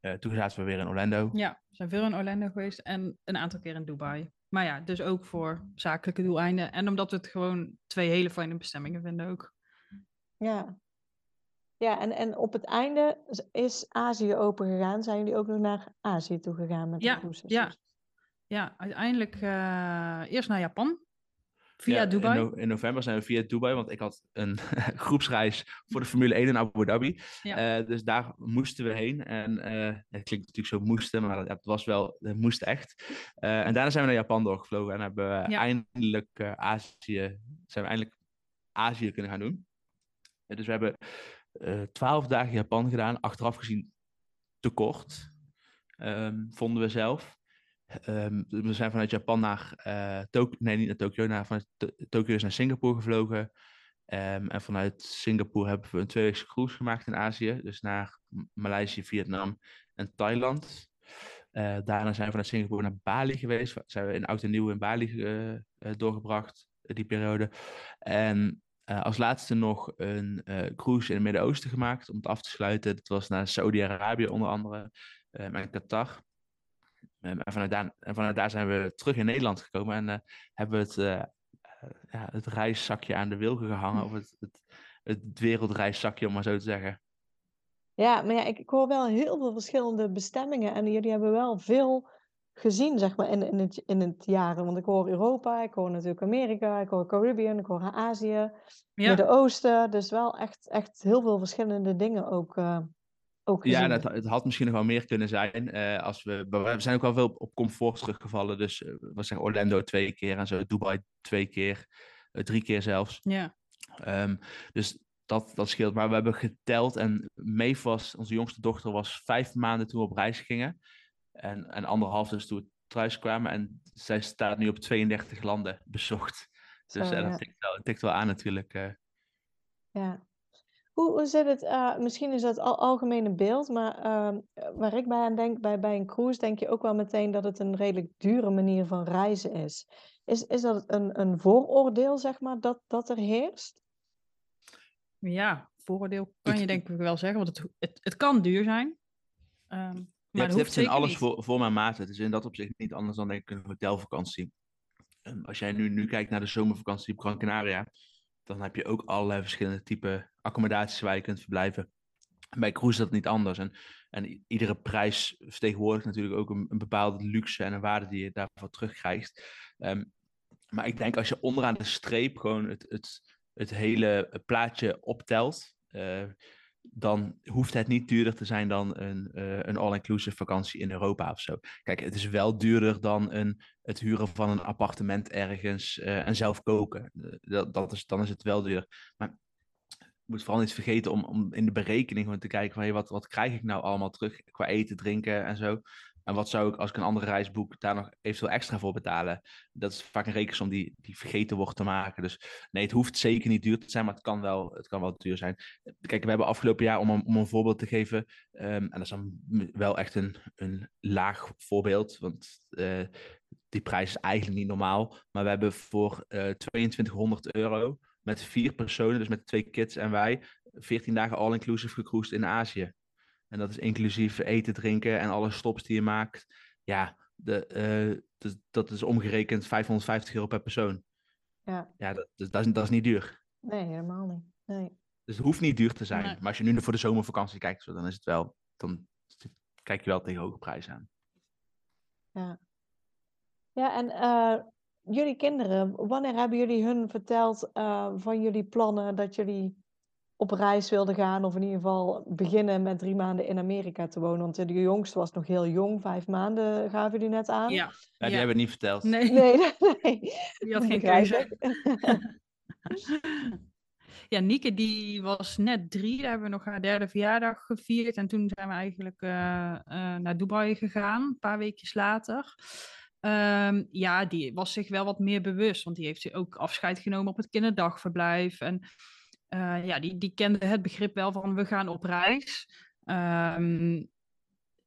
C: uh, toen zaten we weer in Orlando.
B: Ja, we zijn veel in Orlando geweest en een aantal keer in Dubai. Maar ja, dus ook voor zakelijke doeleinden. En omdat we het gewoon twee hele fijne bestemmingen vinden ook.
A: Ja, ja, en, en op het einde is Azië open gegaan. Zijn jullie ook nog naar Azië toe gegaan met de
B: ja, Ja, ja, uiteindelijk uh, eerst naar Japan. Via
C: Ja,
B: Dubai?
C: In, no- in november zijn we via Dubai, want ik had een <laughs> groepsreis voor de Formule 1 in Abu Dhabi.
B: Ja.
C: Eh, dus daar moesten we heen. En eh, het klinkt natuurlijk zo moesten, maar het was wel, het moest echt. Eh, en daarna zijn we naar Japan doorgevlogen en hebben we
B: Ja.
C: eindelijk Azië, zijn we eindelijk Azië kunnen gaan doen. Dus we hebben twaalf dagen Japan gedaan, achteraf gezien te kort, ehm, vonden we zelf. Ehm, we zijn vanuit Japan naar eh Tokio, nee niet naar Tokio, naar, vanuit To- Tokio is naar Singapore gevlogen. Ehm, en vanuit Singapore hebben we een tweeweekse cruise gemaakt in Azië, dus naar Maleisië, Vietnam en Thailand. Eh, daarna zijn we vanuit Singapore naar Bali geweest. Zijn we in oud en nieuw in Bali eh, doorgebracht, die periode. En als laatste nog een cruise in het Midden-Oosten gemaakt om het af te sluiten. Dat was naar Saudi-Arabië onder andere en Qatar. En, vanuit daar, en vanuit daar zijn we terug in Nederland gekomen en eh, hebben we het, eh, eh, ja, het reiszakje aan de wilgen gehangen. Of het, het, het wereldreiszakje, om maar zo te zeggen.
A: Ja, maar ja, ik, ik hoor wel heel veel verschillende bestemmingen en jullie hebben wel veel gezien, zeg maar, in, in, het, in het jaren. Want ik hoor Europa, ik hoor natuurlijk Amerika, ik hoor Caribbean, ik hoor Azië,
B: Ja,
A: Midden-Oosten. Dus wel echt, echt heel veel verschillende dingen ook, eh, ook.
C: Ja, het, het had misschien nog wel meer kunnen zijn. eh, als we, we zijn ook wel veel op, op comfort teruggevallen. Dus eh, we zeggen Orlando twee keer en zo, Dubai twee keer, eh, drie keer zelfs.
B: ja.
C: Ehm, dus dat, dat scheelt. Maar we hebben geteld en Maeve was, onze jongste dochter, was vijf maanden toen we op reis gingen. En, en anderhalf dus toen we thuis kwamen. En zij staat nu op 32 landen bezocht. Dus
A: ja.
C: dat tikt wel, tikt wel aan natuurlijk.
A: Ja. Hoe, hoe zit het, eh, misschien is dat al algemene beeld, maar ehm, waar ik bij aan denk, bij, bij een cruise denk je ook wel meteen dat het een redelijk dure manier van reizen is. Is, is dat een, een vooroordeel, zeg maar, dat, dat er heerst?
B: Ja, vooroordeel kan
C: Het-
B: je denk ik wel zeggen, want het, het, het kan duur zijn. Ehm, maar hoeft
C: hebt in alles
B: niet.
C: voor, voor mijn maat. Het is in dat opzicht niet anders dan denk ik een hotelvakantie. Ehm, als jij nu, nu kijkt naar de zomervakantie op Gran Canaria, dan heb je ook allerlei verschillende type accommodaties waar je kunt verblijven. Bij cruise is dat niet anders. En, en iedere prijs vertegenwoordigt natuurlijk ook een, een bepaalde luxe en een waarde die je daarvoor terugkrijgt. Ehm, maar ik denk als je onderaan de streep gewoon het, het, het hele plaatje optelt, eh, dan hoeft het niet duurder te zijn dan een, eh, een all-inclusive vakantie in Europa of zo. Kijk, het is wel duurder dan een, het huren van een appartement ergens eh, en zelf koken. Eh, dat, dat is, dan is het wel duur. Maar moet vooral niet vergeten om, om in de berekening te kijken van hey, wat, wat krijg ik nou allemaal terug qua eten, drinken en zo. En wat zou ik als ik een andere reis boek daar nog eventueel extra voor betalen? Dat is vaak een rekensom die, die vergeten wordt te maken. Dus nee, het hoeft zeker niet duur te zijn, maar het kan wel, het kan wel duur zijn. Kijk, we hebben afgelopen jaar, om een, om een voorbeeld te geven, ehm, en dat is dan wel echt een, een laag voorbeeld, want eh, die prijs is eigenlijk niet normaal. Maar we hebben voor eh 2200 euro met vier personen, dus met twee kids en wij, 14 dagen all-inclusive gecruised in Azië. En dat is inclusief eten, drinken en alle stops die je maakt. Ja, de, eh, dus dat is omgerekend 550 euro per persoon.
A: Ja,
C: Ja, dat, dat, dat is, dat is niet duur.
A: nee, helemaal niet. Nee.
C: Dus het hoeft niet duur te zijn.
B: Nee.
C: Maar als je nu voor de zomervakantie kijkt, dan is het wel, dan kijk je wel tegen hoge prijzen aan.
A: Ja, en eh, jullie kinderen, wanneer hebben jullie hun verteld eh, van jullie plannen dat jullie op reis wilden gaan, of in ieder geval beginnen met drie maanden in Amerika te wonen? Want de jongste was nog heel jong, vijf maanden gaven jullie net aan.
B: Ja,
C: Ja, die
B: Ja.
C: hebben het niet verteld.
B: nee,
A: Nee, nee.
B: die had geen keuze. <laughs> Ja, Nieke die was net drie, daar hebben we nog haar derde verjaardag gevierd. En toen zijn we eigenlijk eh, eh, naar Dubai gegaan, een paar weekjes later. Ehm, ja, die was zich wel wat meer bewust, want die heeft ook afscheid genomen op het kinderdagverblijf. En eh, ja, die, die kende het begrip wel van we gaan op reis. Ehm,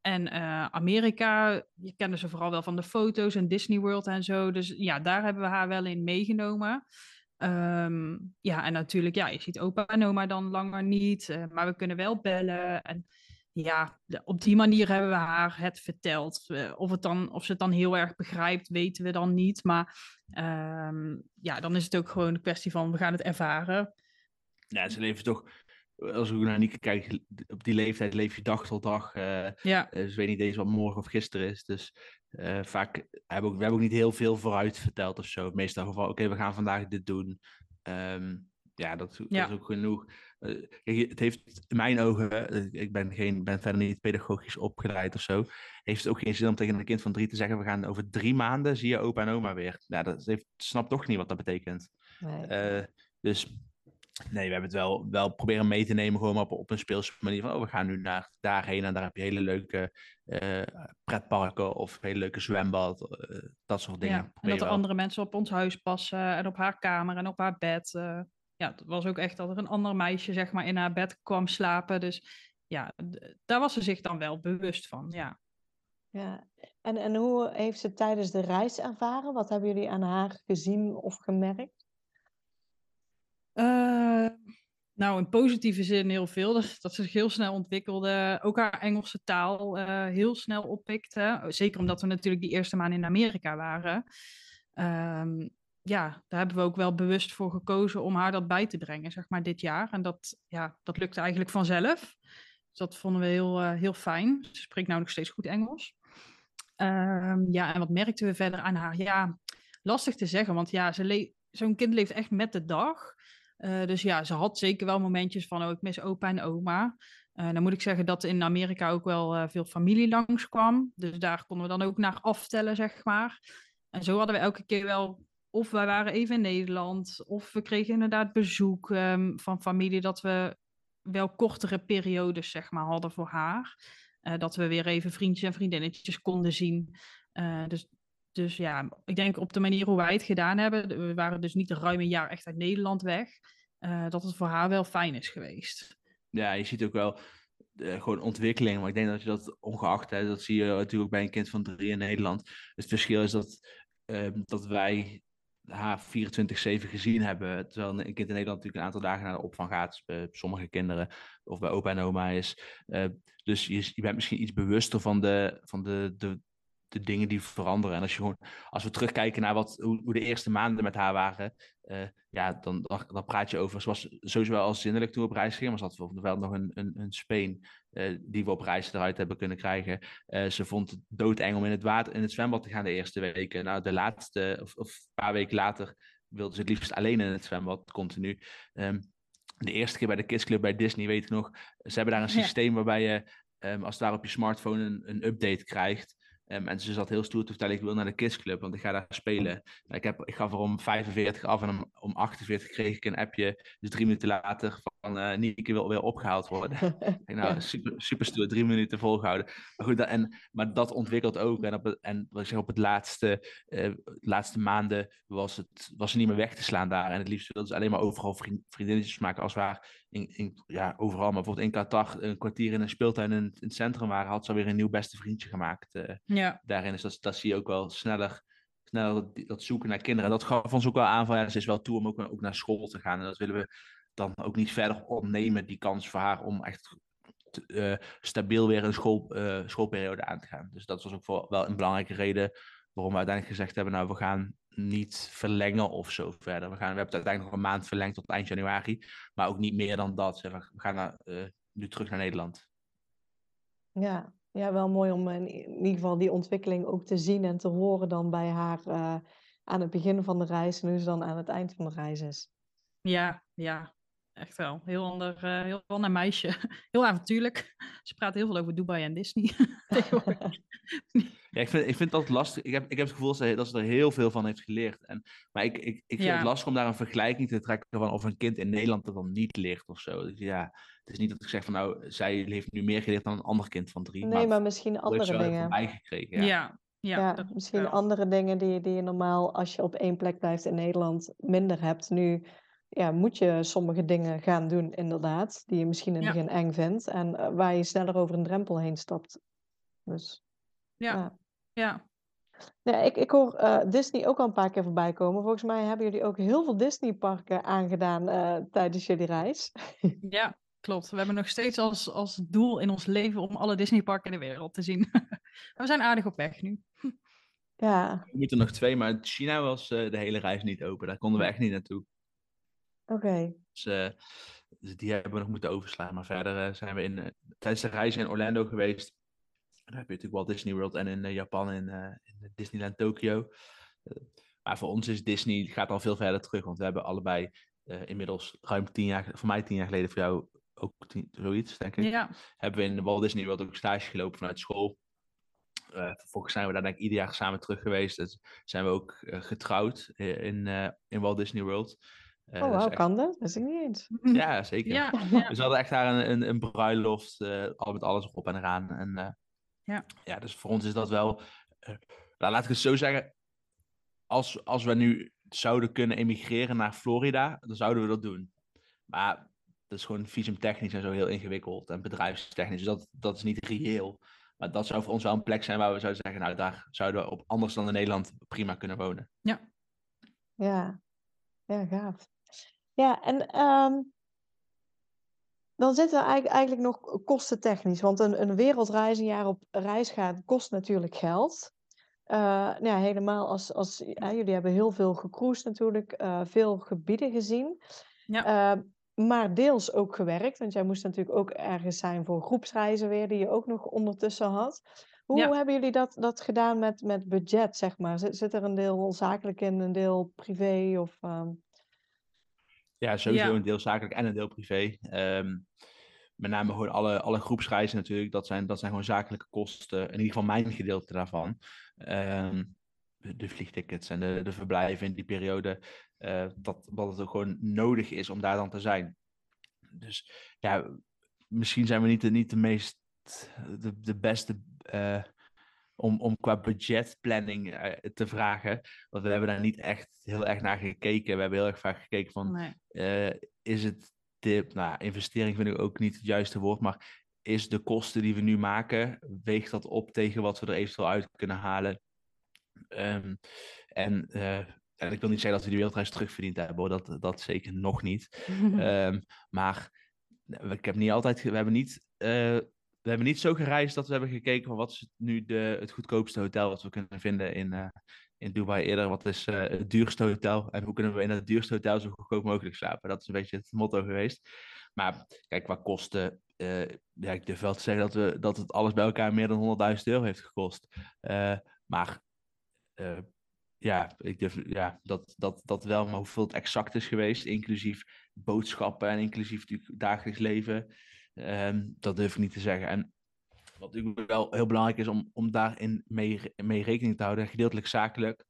B: en eh, Amerika, je kende ze vooral wel van de foto's en Disney World en zo. Dus ja, daar hebben we haar wel in meegenomen. Ehm, ja, en natuurlijk, ja, je ziet opa en oma dan langer niet, eh, maar we kunnen wel bellen. En ja, op die manier hebben we haar het verteld. Of, het dan, of ze het dan heel erg begrijpt, weten we dan niet. Maar ehm, ja, dan is het ook gewoon een kwestie van we gaan het ervaren.
C: Ja, ze leven toch als ik naar Nieke kijk, op die leeftijd leef je dag tot dag. Uh,
B: ja.
C: dus weet niet eens wat morgen of gisteren is. Dus uh, vaak hebben we, we hebben ook niet heel veel vooruit verteld of zo. Meestal van, oké, we gaan vandaag dit doen. Um, ja, dat, is ook genoeg. Uh, het heeft in mijn ogen, ik ben, geen, ben verder niet pedagogisch opgeleid of zo, heeft het ook geen zin om tegen een kind van drie te zeggen, we gaan over drie maanden, zie je opa en oma weer. Ja, dat heeft, snapt toch niet wat dat betekent. Nee. Dus nee, we hebben het wel, wel proberen mee te nemen, gewoon op, op een speelse manier van, oh, we gaan nu naar daarheen en daar heb je hele leuke uh, pretparken of hele leuke zwembad, dat soort dingen. Ja,
B: en dat er andere mensen op ons huis passen en op haar kamer en op haar bed ja, het was ook echt dat er een ander meisje zeg maar in haar bed kwam slapen. Dus ja, daar was ze zich dan wel bewust van, ja.
A: Ja, en, en hoe heeft ze tijdens de reis ervaren? Wat hebben jullie aan haar gezien of gemerkt?
B: Uh, nou, in positieve zin heel veel. Dat ze zich heel snel ontwikkelde. Ook haar Engelse taal uh, heel snel oppikte. Zeker omdat we natuurlijk die eerste maand in Amerika waren. Um, ja, daar hebben we ook wel bewust voor gekozen om haar dat bij te brengen, zeg maar, dit jaar. En dat, ja, dat lukte eigenlijk vanzelf. Dus dat vonden we heel, uh, heel fijn. Ze spreekt nou nog steeds goed Engels. Um, ja, en wat merkten we verder aan haar? Ja, lastig te zeggen, want ja, zo'n kind leeft echt met de dag. Uh, dus ja, ze had zeker wel momentjes van, oh, ik mis opa en oma. Uh, dan moet ik zeggen dat in Amerika ook wel veel familie langskwam. Dus daar konden we dan ook naar aftellen, zeg maar. En zo hadden we elke keer wel of wij waren even in Nederland, of we kregen inderdaad bezoek um, van familie dat we wel kortere periodes zeg maar hadden voor haar. Dat we weer even vriendjes en vriendinnetjes konden zien. Dus, dus ja, ik denk op de manier hoe wij het gedaan hebben, we waren dus niet ruim een jaar echt uit Nederland weg, uh, dat het voor haar wel fijn is geweest.
C: Ja, je ziet ook wel gewoon ontwikkeling, maar ik denk dat je dat ongeacht, hè, dat zie je natuurlijk bij een kind van drie in Nederland. Het verschil is dat, ehm, dat wij haar 24-7 gezien hebben. Terwijl een kind in Nederland natuurlijk een aantal dagen naar de opvang gaat. bij sommige kinderen. Of bij opa en oma is. Dus je, je bent misschien iets bewuster van de, van de, de, de dingen die veranderen. En als, je gewoon, als we terugkijken naar wat, hoe, hoe de eerste maanden met haar waren, uh, ja, dan, dan, dan, praat je over. Ze was sowieso wel zinnelijk toen we op reis gingen, maar ze had wel nog een, een, een speen uh, die we op reis eruit hebben kunnen krijgen. Uh, ze vond het doodeng om in het, water, in het zwembad te gaan de eerste weken. Nou, de laatste, of, of een paar weken later, wilde ze het liefst alleen in het zwembad, continu. Um, de eerste keer bij de Kids Club bij Disney, weet ik nog, ze hebben daar een systeem waarbij je, um, als daar op je smartphone een, een update krijgt, Um, en ze zat heel stoer te vertellen, ik wil naar de Kids want ik ga daar spelen. Ik, heb, ik gaf er om 45 af en om, om 48 kreeg ik een appje. Dus drie minuten later van uh, Nieke wil weer opgehaald worden. <laughs> nou, super, super stoer, drie minuten volgehouden. Maar goed, dat, en, maar dat ontwikkelt ook. En, op het, en wat ik zeg, op het laatste, uh, laatste maanden was het was ze niet meer weg te slaan daar. En het liefst wilde ze alleen maar overal vriend, vriendinnetjes maken als waar in, in, ja, overal. Maar bijvoorbeeld in Qatar, een kwartier in een speeltuin in, in het centrum waren, had ze weer een nieuw beste vriendje gemaakt. Uh, ja. Daarin is dat, dat zie je ook wel sneller, sneller dat, dat, zoeken naar kinderen. En dat gaf ons ook wel aan van, ja, ze is wel toe om ook, ook naar school te gaan. En dat willen we dan ook niet verder opnemen, die kans voor haar om echt uh, stabiel weer een school, uh, schoolperiode aan te gaan. Dus dat was ook voor, wel een belangrijke reden waarom we uiteindelijk gezegd hebben, nou, we gaan niet verlengen of zo verder. We, gaan, we hebben het uiteindelijk nog een maand verlengd tot eind januari, maar ook niet meer dan dat. We gaan naar, uh, nu terug naar Nederland.
A: Ja, ja, wel mooi om in ieder geval die ontwikkeling ook te zien en te horen dan bij haar uh, aan het begin van de reis en nu ze dan aan het eind van de reis is.
B: Ja, ja, echt wel. Heel ander, uh, heel ander meisje. <laughs> Heel avontuurlijk. Ze praat heel veel over Dubai en Disney. <laughs> <laughs>
C: ja, ik vind, ik vind dat lastig. Ik heb, ik heb het gevoel dat ze, er heel veel van heeft geleerd. En, maar ik, ik, ik vind het lastig om daar een vergelijking te trekken van of een kind in Nederland dat dan niet leert of zo. Dus ja, het is niet dat ik zeg van nou, zij heeft nu meer geleerd dan een ander kind van drie.
A: Nee, maar, misschien andere dingen.
C: Bijgekregen,
B: ja. ja.
A: Ja, misschien andere dingen die, die je normaal als je op één plek blijft in Nederland minder hebt. Nu ja, moet je sommige dingen gaan doen, inderdaad, die je misschien in het begin eng vindt en uh, waar je sneller over een drempel heen stapt. Dus,
B: ja. ja.
A: ja. ik, ik hoor uh, Disney ook al een paar keer voorbij komen. Volgens mij hebben jullie ook heel veel Disney-parken aangedaan uh, tijdens jullie reis.
B: ja, klopt. We hebben nog steeds als, als doel in ons leven om alle Disney-parken in de wereld te zien. <laughs> we zijn aardig op weg nu.
A: Ja.
C: We moeten nog twee, maar China was de hele reis niet open. Daar konden we echt niet naartoe.
A: Oké.
C: Dus, eh, dus die hebben we nog moeten overslaan. Maar verder eh, zijn we in, eh, tijdens de reis in Orlando geweest. Daar heb je natuurlijk Walt Disney World en in Japan in, in Disneyland Tokyo. maar voor ons is Disney gaat al veel verder terug. Want we hebben allebei inmiddels ruim tien jaar, voor mij tien jaar geleden, voor jou ook tien, zoiets, denk ik.
B: Ja.
C: Hebben we in Walt Disney World ook stage gelopen vanuit school. Uh, vervolgens zijn we daar denk ik ieder jaar samen terug geweest. Dus zijn we ook getrouwd in, in Walt Disney World.
A: Uh, oh, wow, kan dat? Dat is ik niet eens. <laughs>
C: Ja, zeker. Ja, <laughs> Dus we hadden echt daar een, een, een bruiloft, uh, al met alles op en eraan. En, uh, ja. ja, dus voor ons is dat wel... Nou, laat ik het zo zeggen. Als, als we nu zouden kunnen emigreren naar Florida, dan zouden we dat doen. Maar dat is gewoon visumtechnisch en zo heel ingewikkeld. En bedrijfstechnisch, dus dat, dat is niet reëel. Maar dat zou voor ons wel een plek zijn waar we zouden zeggen... nou, daar zouden we op anders dan in Nederland prima kunnen wonen.
B: Ja.
A: Ja, ja gaaf. Ja, en um, dan zitten er eigenlijk, eigenlijk nog kostentechnisch. Want een, een wereldreis, een jaar op reis gaan, kost natuurlijk geld. Uh, nou ja, helemaal als, als jullie hebben heel veel gecruised natuurlijk, uh, veel gebieden gezien. Ja. Uh, maar deels ook gewerkt, want jij moest natuurlijk ook ergens zijn voor groepsreizen weer, die je ook nog ondertussen had. Hoe ja. hebben jullie dat, dat gedaan met, met budget, zeg maar? Zit, zit er een deel zakelijk in, een deel privé? Of, um...
C: Ja, sowieso een deel zakelijk en een deel privé. Um, met name gewoon alle, alle groepsreizen natuurlijk. Dat zijn, dat zijn gewoon zakelijke kosten. In ieder geval mijn gedeelte daarvan. Um, de vliegtickets en de, de verblijven in die periode. Uh, dat, dat het ook gewoon nodig is om daar dan te zijn. Dus ja, misschien zijn we niet de, niet de meest, de, de beste uh, om, om qua budgetplanning uh, te vragen. Want we hebben daar niet echt heel erg naar gekeken. We hebben heel erg vaak gekeken van, nee. uh, is het de, nou, investering vind ik ook niet het juiste woord, maar is de kosten die we nu maken, weegt dat op tegen wat we er eventueel uit kunnen halen? Um, en, uh, en ik wil niet zeggen dat we die wereldreis terugverdiend hebben, dat, dat zeker nog niet. um, <laughs> maar ik heb niet altijd, we hebben niet we hebben niet zo gereisd dat we hebben gekeken van wat is nu de, het goedkoopste hotel wat we kunnen vinden in, uh, in Dubai eerder. Wat is uh, het duurste hotel en hoe kunnen we in het duurste hotel zo goedkoop mogelijk slapen. Dat is een beetje het motto geweest. Maar kijk, qua kosten, uh, ja, ik durf wel te zeggen dat, we, dat het alles bij elkaar meer dan 100.000 euro heeft gekost. maar ja, ik durf, ja dat, dat, dat wel, maar hoeveel het exact is geweest, inclusief boodschappen en inclusief dagelijks leven. Um, dat durf ik niet te zeggen. En wat natuurlijk wel heel belangrijk is om, om daarin mee, mee rekening te houden, gedeeltelijk zakelijk,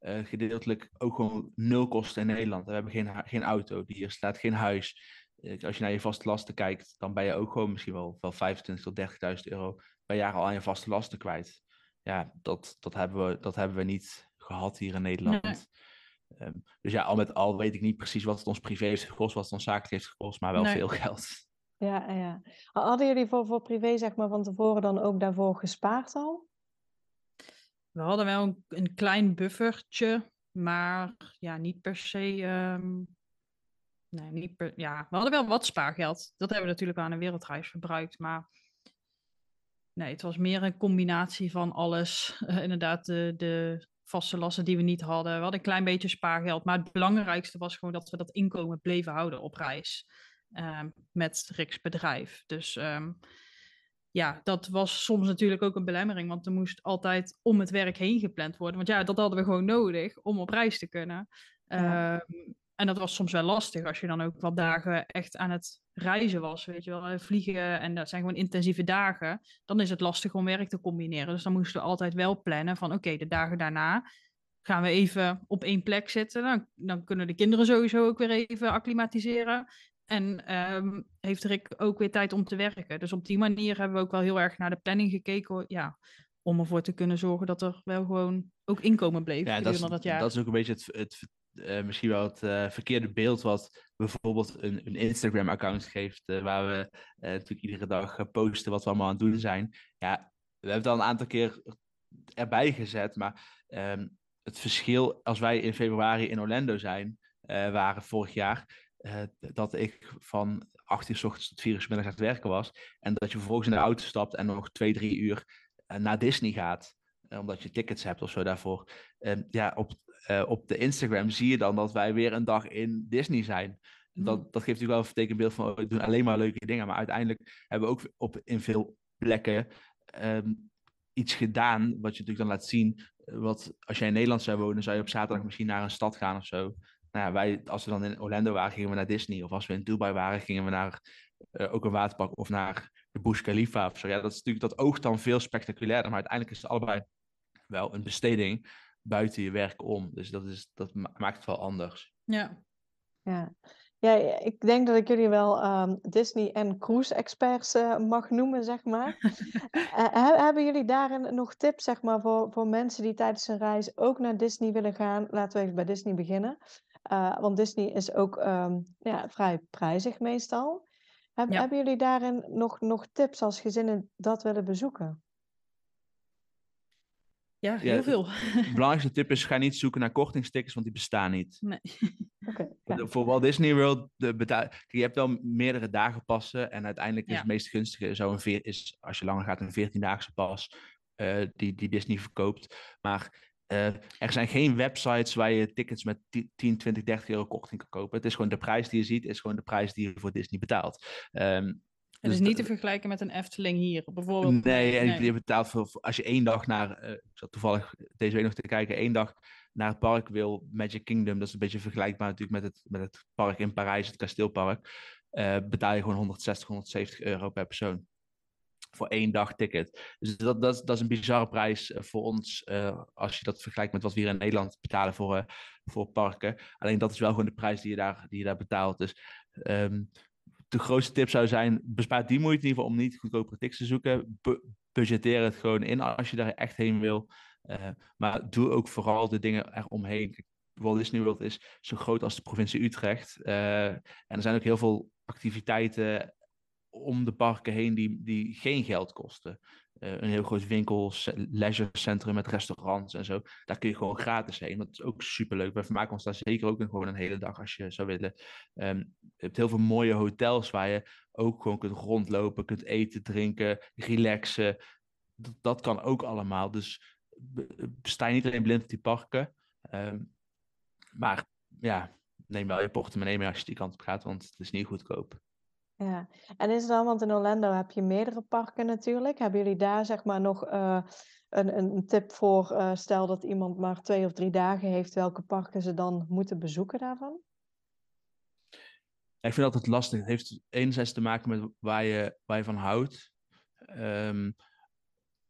C: uh, gedeeltelijk ook gewoon nul kosten in Nederland. We hebben geen, geen auto, hier staat geen huis. Uh, als je naar je vaste lasten kijkt, dan ben je ook gewoon misschien wel, wel 25.000 tot 30.000 euro per jaar al aan je vaste lasten kwijt. Ja, dat, dat, hebben, we, dat hebben we niet gehad hier in Nederland. Nee. Um, dus ja, al met al weet ik niet precies wat het ons privé heeft gekost, wat het ons zakelijk heeft gekost, maar wel nee. veel geld.
A: Ja, ja. Hadden jullie voor, voor privé zeg maar van tevoren dan ook daarvoor gespaard al?
B: We hadden wel een, een klein buffertje, maar ja, niet per se. Um... Nee, niet per... ja, we hadden wel wat spaargeld. Dat hebben we natuurlijk aan een wereldreis verbruikt, maar nee, het was meer een combinatie van alles. Uh, inderdaad, de, de vaste lasten die we niet hadden. We hadden een klein beetje spaargeld, maar het belangrijkste was gewoon dat we dat inkomen bleven houden op reis. Um, met Riks bedrijf. Dus um, ja, dat was soms natuurlijk ook een belemmering, want er moest altijd om het werk heen gepland worden. Want ja, dat hadden we gewoon nodig om op reis te kunnen. Ja. Um, en dat was soms wel lastig als je dan ook wat dagen echt aan het reizen was, weet je wel, eh, vliegen en dat zijn gewoon intensieve dagen. Dan is het lastig om werk te combineren. Dus dan moesten we altijd wel plannen van oké, okay, de dagen daarna gaan we even op één plek zitten. Dan, dan kunnen de kinderen sowieso ook weer even acclimatiseren. En um, heeft Rick ook weer tijd om te werken. Dus op die manier hebben we ook wel heel erg naar de planning gekeken. Ja, om ervoor te kunnen zorgen dat er wel gewoon ook inkomen bleef.
C: Ja, dat is, dat, jaar. dat is ook een beetje het, het uh, misschien wel het uh, verkeerde beeld wat bijvoorbeeld een, een Instagram-account geeft. Uh, waar we natuurlijk iedere dag posten wat we allemaal aan het doen zijn. Ja, we hebben het al een aantal keer erbij gezet. Maar um, het verschil als wij in februari in Orlando zijn, waren vorig jaar uh, dat ik van 8 uur s ochtends tot 4 uur s middags aan het werken was. En dat je vervolgens in de auto stapt en nog 2, 3 uur uh, naar Disney gaat. Uh, omdat je tickets hebt of zo daarvoor. ja, op, op de Instagram zie je dan dat wij weer een dag in Disney zijn. dat, dat geeft natuurlijk wel een vertekenbeeld van, oh, we doen alleen maar leuke dingen. Maar uiteindelijk hebben we ook op, in veel plekken ehm, iets gedaan, wat je natuurlijk dan laat zien. Wat, als jij in Nederland zou wonen, zou je op zaterdag misschien naar een stad gaan of zo. Nou ja, wij, als we dan in Orlando waren, gingen we naar Disney. Of als we in Dubai waren, gingen we naar uh, ook een waterpark of naar de Burj Khalifa of zo. Ja, dat is natuurlijk, dat oogt dan veel spectaculairder. Maar uiteindelijk is het allebei wel een besteding buiten je werk om. Dus dat, is, dat maakt het wel anders.
B: Ja.
A: Ja. Ja, ik denk dat ik jullie wel um, Disney en cruise experts uh, mag noemen, zeg maar. <laughs> uh, hebben jullie daarin nog tips, zeg maar, voor, voor mensen die tijdens een reis ook naar Disney willen gaan? Laten we even bij Disney beginnen. Uh, want Disney is ook um, ja, vrij prijzig meestal. Heb, ja. Hebben jullie daarin nog, nog tips als gezinnen dat willen bezoeken?
B: Ja, heel ja, veel.
C: De belangrijkste tip is: ga niet zoeken naar kortingstickets, want die bestaan niet.
B: Nee.
A: Okay,
C: ja. Voor Walt Disney World, de betaal... je hebt wel meerdere dagen passen. En uiteindelijk is ja. het meest gunstige zo een veer... is, als je langer gaat, een 14-daagse pas uh, die, die Disney verkoopt. Maar uh, er zijn geen websites waar je tickets met 10, 20, 30 euro korting kan kopen. Het is gewoon de prijs die je ziet, is gewoon de prijs die je voor Disney betaalt. Um,
B: het dus is niet te vergelijken met een Efteling hier, bijvoorbeeld.
C: Nee, en je betaalt voor, als je één dag naar, uh, ik zat toevallig deze week nog te kijken, één dag naar het park wil, Magic Kingdom, dat is een beetje vergelijkbaar natuurlijk met het, met het park in Parijs, het kasteelpark, uh, betaal je gewoon 160, 170 euro per persoon. Voor één dag ticket. Dus dat, dat, dat is een bizarre prijs voor ons, uh, als je dat vergelijkt met wat we hier in Nederland betalen voor, voor parken. Alleen dat is wel gewoon de prijs die je daar, die je daar betaalt. Dus um, de grootste tip zou zijn, bespaar die moeite in ieder geval om niet goedkopere tickets te zoeken. Bu budgeteer het gewoon in als je daar echt heen wil. Maar doe ook vooral de dingen eromheen. Walt Disney World is zo groot als de provincie Utrecht. En er zijn ook heel veel activiteiten om de parken heen die, die geen geld kosten. Uh, een heel groot winkel, leisurecentrum met restaurants en zo. Daar kun je gewoon gratis heen. Dat is ook superleuk. We vermaken ons daar zeker ook gewoon een hele dag als je zou willen. Um, je hebt heel veel mooie hotels waar je ook gewoon kunt rondlopen, kunt eten, drinken, relaxen. Dat, dat kan ook allemaal. Dus sta je niet alleen blind op die parken. Um, maar ja, neem wel je portemonnee mee als je die kant op gaat, want het is niet goedkoop.
A: Ja, en is het dan, want in Orlando heb je meerdere parken natuurlijk. Hebben jullie daar zeg maar nog uh, een, een tip voor? Uh, stel dat iemand maar twee of drie dagen heeft, welke parken ze dan moeten bezoeken daarvan?
C: Ik vind dat het lastig. Het heeft enerzijds te maken met waar je, waar je van houdt. Um,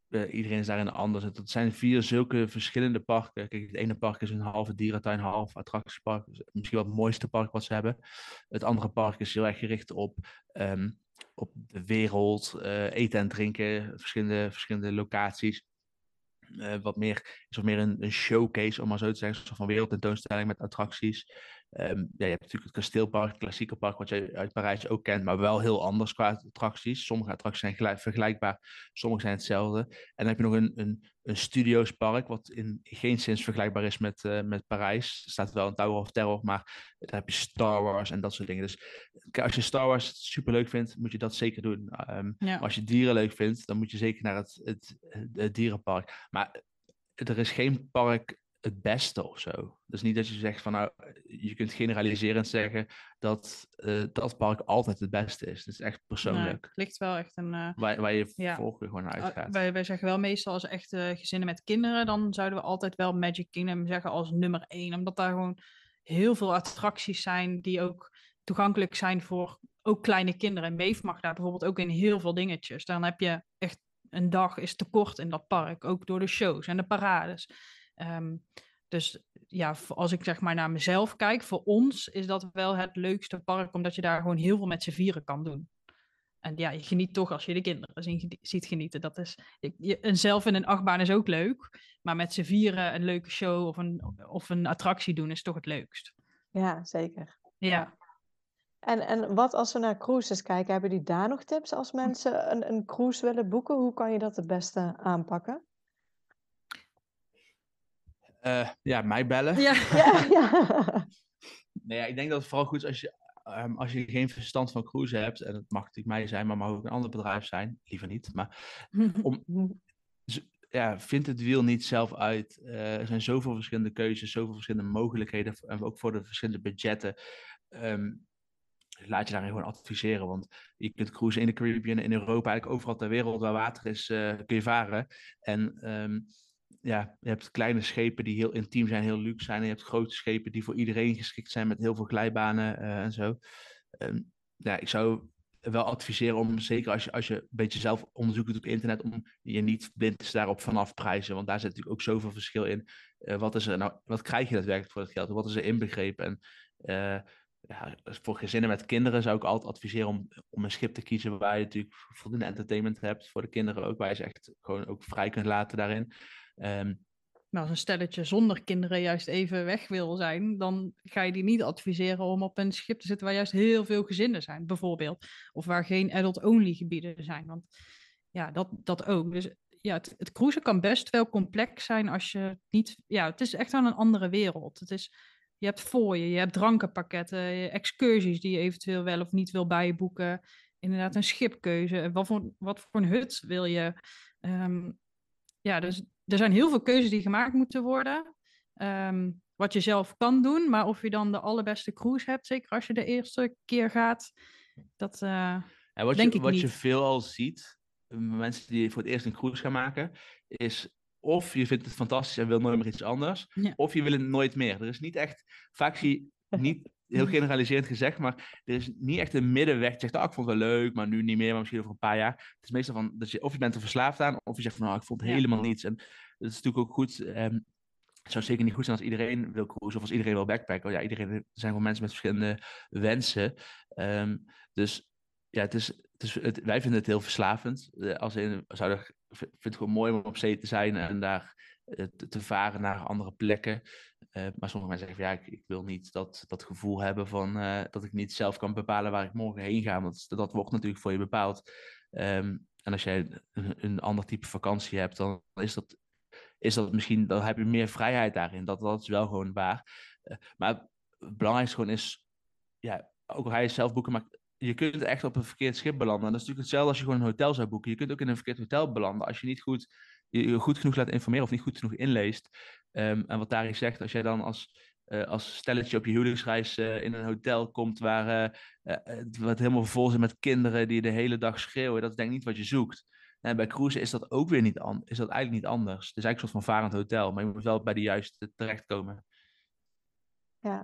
C: uh, iedereen is daarin anders. Het zijn vier zulke verschillende parken. Kijk, het ene park is een halve dierentuin, half attractiepark. Misschien wel het mooiste park wat ze hebben. Het andere park is heel erg gericht op, um, op de wereld, uh, eten en drinken, verschillende, verschillende locaties. Wat meer, is wat meer een, een, showcase, om maar zo te zeggen, een soort van wereldtentoonstelling met attracties. Um, ja, je hebt natuurlijk het kasteelpark, het klassieke park, wat je uit Parijs ook kent, maar wel heel anders qua attracties. Sommige attracties zijn gelijk, vergelijkbaar, sommige zijn hetzelfde. En dan heb je nog een, een, een studiospark, wat in geen zin vergelijkbaar is met, uh, met Parijs. Er staat wel een Tower of Terror, maar daar heb je Star Wars en dat soort dingen. Dus als je Star Wars super leuk vindt, moet je dat zeker doen. Um, ja. Als je dieren leuk vindt, dan moet je zeker naar het, het, het dierenpark. Maar er is geen park het beste of zo. Dus niet dat je zegt van nou, je kunt generaliserend zeggen dat uh, dat park altijd het beste is. Het is echt persoonlijk. Nee,
B: het ligt wel echt een. Uh,
C: waar, waar je ja. voorkeur gewoon naar uitgaat.
B: wij, wij zeggen wel meestal als echt uh, gezinnen met kinderen, dan zouden we altijd wel Magic Kingdom zeggen als nummer één. Omdat daar gewoon heel veel attracties zijn die ook toegankelijk zijn voor ook kleine kinderen. En Meef mag daar bijvoorbeeld ook in heel veel dingetjes. Dan heb je echt een dag is te kort in dat park, ook door de shows en de parades. Um, dus ja, als ik zeg maar naar mezelf kijk, voor ons is dat wel het leukste park, omdat je daar gewoon heel veel met z'n vieren kan doen. En ja, je geniet toch als je de kinderen ziet genieten. Dat is, je, en zelf in een achtbaan is ook leuk, maar met z'n vieren een leuke show of een, of een attractie doen is toch het leukst.
A: Ja, zeker.
B: Ja.
A: En, en wat als we naar cruises kijken, hebben die daar nog tips als mensen een, een cruise willen boeken? Hoe kan je dat het beste aanpakken?
C: Uh, ja, mij bellen.
B: Ja. <laughs> ja,
C: ja. nee, ja, ik denk dat het vooral goed is als je, um, als je geen verstand van cruise hebt, en het mag natuurlijk mij zijn, maar mag ook een ander bedrijf zijn, liever niet, maar <laughs> om, ja, vind het wiel niet zelf uit. Uh, er zijn zoveel verschillende keuzes, zoveel verschillende mogelijkheden, en ook voor de verschillende budgetten. Um, laat je daarin gewoon adviseren. Want je kunt cruisen in de Caribbean, in Europa, eigenlijk overal ter wereld waar water is, uh, kun je varen. En um, ja, je hebt kleine schepen die heel intiem zijn, heel luxe zijn. En je hebt grote schepen die voor iedereen geschikt zijn met heel veel glijbanen uh, en zo. Um, ja, ik zou wel adviseren om, zeker als je, als je een beetje zelf onderzoek doet op internet, om je niet blind daarop vanaf prijzen. Want daar zit natuurlijk ook zoveel verschil in. Uh, wat, is er nou, wat krijg je daadwerkelijk voor het geld? Wat is er inbegrepen? En uh, ja, voor gezinnen met kinderen zou ik altijd adviseren om, om een schip te kiezen waar je natuurlijk voldoende entertainment hebt voor de kinderen ook, waar je ze echt gewoon ook vrij kunt laten daarin.
B: Maar als een stelletje zonder kinderen juist even weg wil zijn, dan ga je die niet adviseren om op een schip te zitten waar juist heel veel gezinnen zijn, bijvoorbeeld. Of waar geen adult-only gebieden zijn. Want ja, dat, dat ook. Dus ja, het, cruisen kan best wel complex zijn als je niet. Ja, het is echt aan een andere wereld. Het is, je hebt voor je, je hebt drankenpakketten, excursies die je eventueel wel of niet wil bijboeken. Inderdaad, een schipkeuze. Wat voor, wat voor een hut wil je? Um, ja, dus er zijn heel veel keuzes die gemaakt moeten worden. Um, wat je zelf kan doen, maar of je dan de allerbeste cruise hebt, zeker als je de eerste keer gaat, dat uh,
C: en wat
B: denk
C: je,
B: ik
C: wat
B: niet.
C: je veel ziet, mensen die voor het eerst een cruise gaan maken, is of je vindt het fantastisch en wil nooit meer iets anders,
B: Ja.
C: of je wil het nooit meer. Er is niet echt, vaak zie je niet heel generaliserend gezegd, maar er is niet echt een middenweg. Je zegt, ah, ik vond het wel leuk, maar nu niet meer, maar misschien over een paar jaar. Het is meestal van, dat je, of je bent er verslaafd aan, of je zegt van, nou, ik vond helemaal niets. En dat is natuurlijk ook goed. ehm, het zou zeker niet goed zijn als iedereen wil cruisen of als iedereen wil backpacken. Ja, iedereen, er zijn gewoon mensen met verschillende wensen. Ehm, dus ja, het is, het is, het, wij vinden het heel verslavend. Eh, Als in, zouden, ik vind het gewoon mooi om op zee te zijn en daar te, te varen naar andere plekken. Eh, maar sommige mensen zeggen ja, ik, ik wil niet dat, dat gevoel hebben van eh, dat ik niet zelf kan bepalen waar ik morgen heen ga. Want dat wordt natuurlijk voor je bepaald. Ehm, en als jij een, ander type vakantie hebt, dan is dat, is dat misschien, dan heb je meer vrijheid daarin. Dat, dat is wel gewoon waar. Eh, maar het belangrijkste gewoon is, ja, ook al ga je zelf boeken, maar je kunt echt op een verkeerd schip belanden. En dat is natuurlijk hetzelfde als je gewoon een hotel zou boeken. Je kunt ook in een verkeerd hotel belanden als je niet goed, je, goed genoeg laat informeren of niet goed genoeg inleest. Ehm, en wat daarin zegt, als jij dan als, eh, als stelletje op je huwelijksreis eh, in een hotel komt waar eh, het wat helemaal vol zit met kinderen die de hele dag schreeuwen, dat is denk ik niet wat je zoekt. En bij cruisen is dat ook weer niet, an- is dat eigenlijk niet anders. Het is eigenlijk een soort van varend hotel, maar je moet wel bij de juiste terechtkomen.
D: Ja,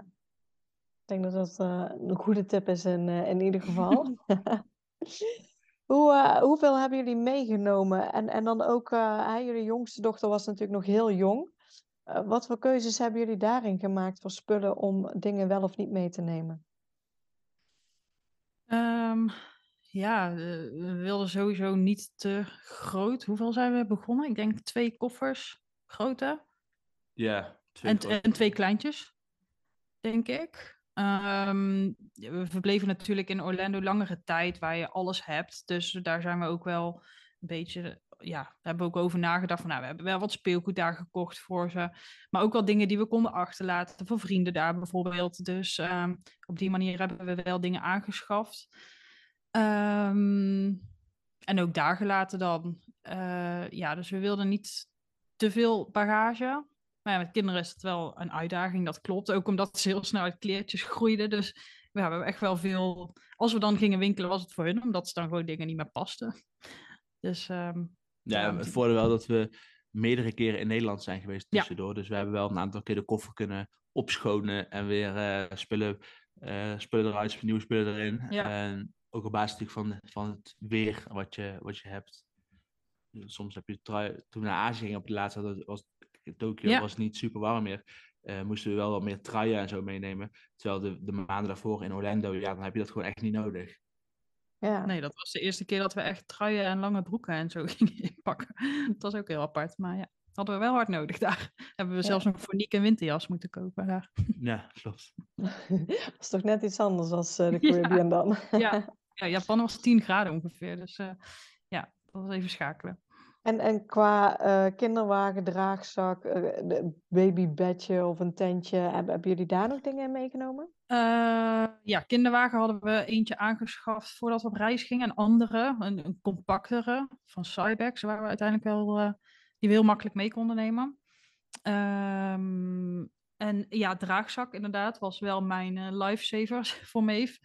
D: ik denk dat dat een goede tip is in, in ieder geval. <laughs> <laughs> Hoe, eh, hoeveel hebben jullie meegenomen? En, en dan ook, eh, hè, jullie jongste dochter was natuurlijk nog heel jong. Eh, wat voor keuzes hebben jullie daarin gemaakt voor spullen om dingen wel of niet mee te nemen?
B: Ehm, ja, we wilden sowieso niet te groot. Hoeveel zijn we begonnen? Ik denk twee koffers, grote.
C: Ja,
B: En, en twee kleintjes, denk ik. Ehm, we verbleven natuurlijk in Orlando langere tijd, waar je alles hebt. Dus daar zijn we ook wel een beetje, ja, daar hebben ook over nagedacht. Van, nou, we hebben wel wat speelgoed daar gekocht voor ze. Maar ook wel dingen die we konden achterlaten voor vrienden daar bijvoorbeeld. Dus ehm, op die manier hebben we wel dingen aangeschaft. Ehm, en ook daar gelaten dan. Eh, ja, dus we wilden niet te veel bagage. Maar ja, met kinderen is het wel een uitdaging, dat klopt. Ook omdat ze heel snel uit kleertjes groeiden. Dus ja, we hebben echt wel veel... Als we dan gingen winkelen, was het voor hun, omdat ze dan gewoon dingen niet meer pasten. Dus ehm,
C: Ja, het voordeel wel dat we meerdere keren in Nederland zijn geweest
B: Ja.
C: tussendoor. Dus we hebben wel een aantal keer de koffer kunnen opschonen en weer eh, spullen, eh, spullen eruit, nieuwe spullen erin.
B: Ja.
C: En ook op basis natuurlijk van, van het weer wat je, wat je hebt. Soms heb je, trui- toen we naar Azië gingen op de laatste, dat was Tokio
B: Ja.
C: was het niet super warm meer. eh, moesten we wel wat meer truien en zo meenemen. Terwijl de, de maanden daarvoor in Orlando, ja, dan heb je dat gewoon echt niet nodig.
D: Ja,
B: nee, dat was de eerste keer dat we echt truien en lange broeken en zo <laughs> gingen inpakken. Dat was ook heel apart. Maar ja, hadden we wel hard nodig daar. <laughs> Hebben we
D: Ja.
B: zelfs een foniek en winterjas moeten kopen daar. <laughs>
C: Ja, klopt.
D: dat is toch net iets anders als eh, de
B: Ja.
D: Caribbean dan.
B: Ja. Ja, Japan was 10 graden ongeveer. Dus eh, ja, dat was even schakelen.
D: En, en qua eh, kinderwagen, draagzak, eh, de babybedje of een tentje, hebben, jullie daar nog dingen in meegenomen?
B: Eh, ja, kinderwagen hadden we eentje aangeschaft voordat we op reis gingen. Een andere, een, compactere van Cybex, waar we uiteindelijk wel, eh, die we heel makkelijk mee konden nemen. Ehm, en ja, draagzak inderdaad was wel mijn eh lifesaver <laughs> voor Maeve.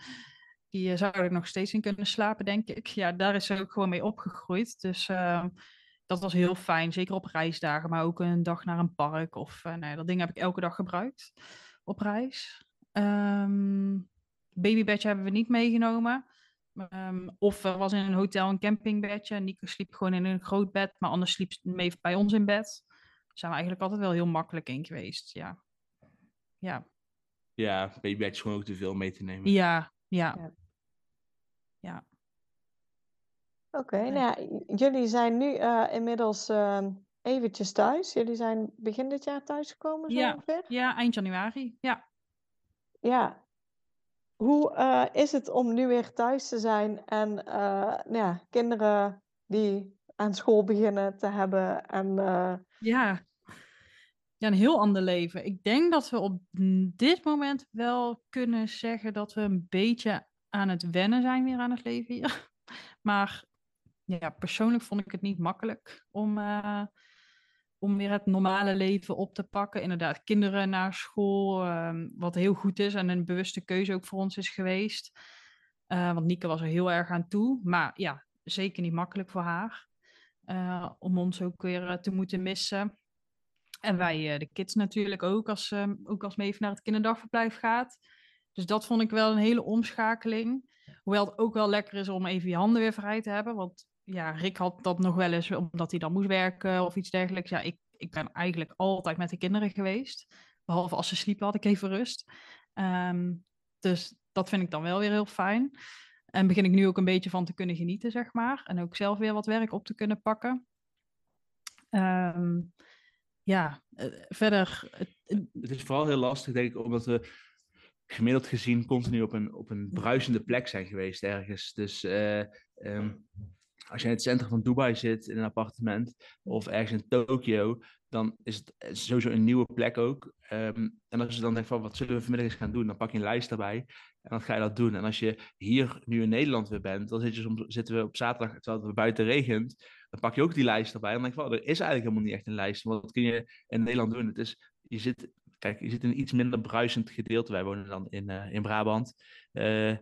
B: Die eh, zou ik nog steeds in kunnen slapen, denk ik. Ja, daar is ze ook gewoon mee opgegroeid. Dus uh, dat was heel fijn. Zeker op reisdagen, maar ook een dag naar een park. Of uh, nee, dat ding heb ik elke dag gebruikt op reis. Um, babybedje hebben we niet meegenomen. Um, of er was in een hotel een campingbedje. Nico sliep gewoon in een groot bed, maar anders sliep mee bij ons in bed. Daar zijn we eigenlijk altijd wel heel makkelijk in geweest. Ja. Ja.
C: Ja, babybedje is gewoon ook te veel mee te nemen.
B: Ja, ja. ja. ja.
D: Oké, okay, nou ja, jullie zijn nu uh, inmiddels uh, eventjes thuis. Jullie zijn begin dit jaar thuisgekomen, zo
B: ja.
D: ongeveer?
B: Ja, eind januari, ja.
D: Ja. Hoe uh, is het om nu weer thuis te zijn en nou ja, kinderen die aan school beginnen te hebben? En,
B: ja. ja, een heel ander leven. Ik denk dat we op dit moment wel kunnen zeggen dat we een beetje aan het wennen zijn weer aan het leven hier. <laughs> Maar ja, persoonlijk vond ik het niet makkelijk om, uh, om weer het normale leven op te pakken. Inderdaad, kinderen naar school, um, wat heel goed is en een bewuste keuze ook voor ons is geweest. Uh, want Nieke was er heel erg aan toe, maar ja, zeker niet makkelijk voor haar. Uh, om ons ook weer te moeten missen. En wij, de kids natuurlijk ook, als, ook als Meef naar het kinderdagverblijf gaat. Dus dat vond ik wel een hele omschakeling. Hoewel het ook wel lekker is om even je handen weer vrij te hebben. Want ja, Rick had dat nog wel eens omdat hij dan moest werken of iets dergelijks. Ja, ik, ik ben eigenlijk altijd met de kinderen geweest. Behalve als ze sliepen had ik even rust. Um, dus dat vind ik dan wel weer heel fijn. En begin ik nu ook een beetje van te kunnen genieten, zeg maar. En ook zelf weer wat werk op te kunnen pakken. Um, ja, uh, verder.
C: Het, is vooral heel lastig, denk ik, omdat we gemiddeld gezien continu op een, op een bruisende plek zijn geweest ergens. Dus uh, um, als je in het centrum van Dubai zit, in een appartement, of ergens in Tokio, dan is het sowieso een nieuwe plek ook. Um, en als je dan denkt van, wat zullen we vanmiddag eens gaan doen? Dan pak je een lijst erbij en dan ga je dat doen. En als je hier nu in Nederland weer bent, dan zit je soms, zitten we op zaterdag, terwijl het buiten regent, dan pak je ook die lijst erbij. En dan denk je van, er is eigenlijk helemaal niet echt een lijst. Want wat kun je in Nederland doen? Het is, je zit, kijk, je zit in een iets minder bruisend gedeelte. Wij wonen dan in, uh, in Brabant. Uh,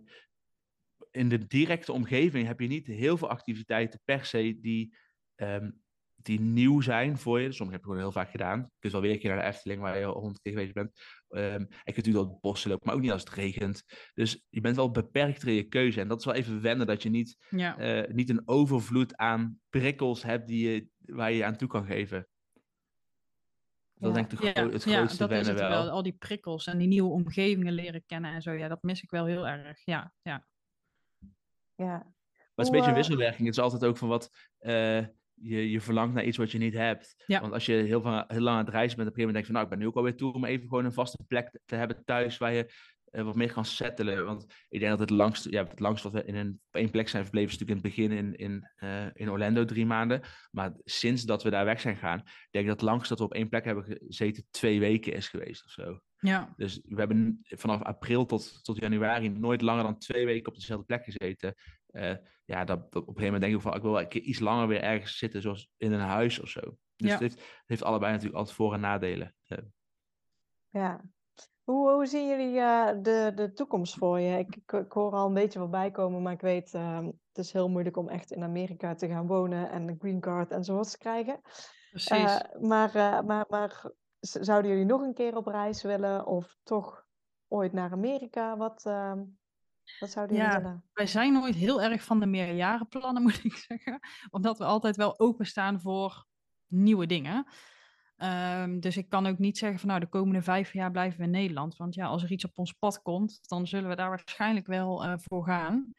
C: in de directe omgeving heb je niet heel veel activiteiten per se die, um, die nieuw zijn voor je. Sommige heb je gewoon heel vaak gedaan. Je kunt wel weer een keer naar de Efteling waar je al honderd keer geweest bent. Um, en je kunt natuurlijk wel het bossen lopen, maar ook niet als het regent. Dus je bent wel beperkt in je keuze. En dat is wel even wennen dat je niet, ja. uh, niet een overvloed aan prikkels hebt die je, waar je, je aan toe kan geven. Dat
B: ja.
C: denk ik ja, het grootste
B: ja, dat is het
C: wel.
B: wel. Al die prikkels en die nieuwe omgevingen leren kennen en zo. Ja, dat mis ik wel heel erg. Ja, ja.
D: Ja.
C: Maar het is een beetje een wisselwerking. Het is altijd ook van wat uh, je, je verlangt naar iets wat je niet hebt.
B: Ja.
C: Want als je heel, van, heel lang aan het reizen bent, op een gegeven moment denk je van nou, ik ben nu ook alweer toe om even gewoon een vaste plek te hebben thuis waar je uh, wat meer kan settelen. Want ik denk dat het langst, ja, het langst wat we in een, op één plek zijn verbleven is natuurlijk in het begin in, in, uh, in Orlando drie maanden. Maar sinds dat we daar weg zijn gegaan, denk ik dat het langst dat we op één plek hebben gezeten twee weken is geweest of zo.
B: Ja.
C: Dus we hebben vanaf april tot, tot januari nooit langer dan twee weken op dezelfde plek gezeten. Uh, ja, dat, dat, op een gegeven moment denk ik van, ik wil wel een keer iets langer weer ergens zitten, zoals in een huis of zo. Dus
B: Ja.
C: het, heeft, het heeft allebei natuurlijk altijd voor- en nadelen. Uh,
D: Ja. Hoe, hoe zien jullie eh, de, de toekomst voor je? Ik, ik, ik hoor al een beetje voorbij komen, maar ik weet, uh, het is heel moeilijk om echt in Amerika te gaan wonen en een green card enzovoorts te krijgen.
B: Precies.
D: Uh, maar, maar, maar zouden jullie nog een keer op reis willen of toch ooit naar Amerika? Wat, ehm, wat zouden jullie
B: ja,
D: willen?
B: wij zijn nooit heel erg van de meerjarenplannen, <laughs> moet ik zeggen. Omdat we altijd wel openstaan voor nieuwe dingen. Um, dus ik kan ook niet zeggen van nou de komende vijf jaar blijven we in Nederland. Want ja, als er iets op ons pad komt, dan zullen we daar waarschijnlijk wel uh, voor gaan.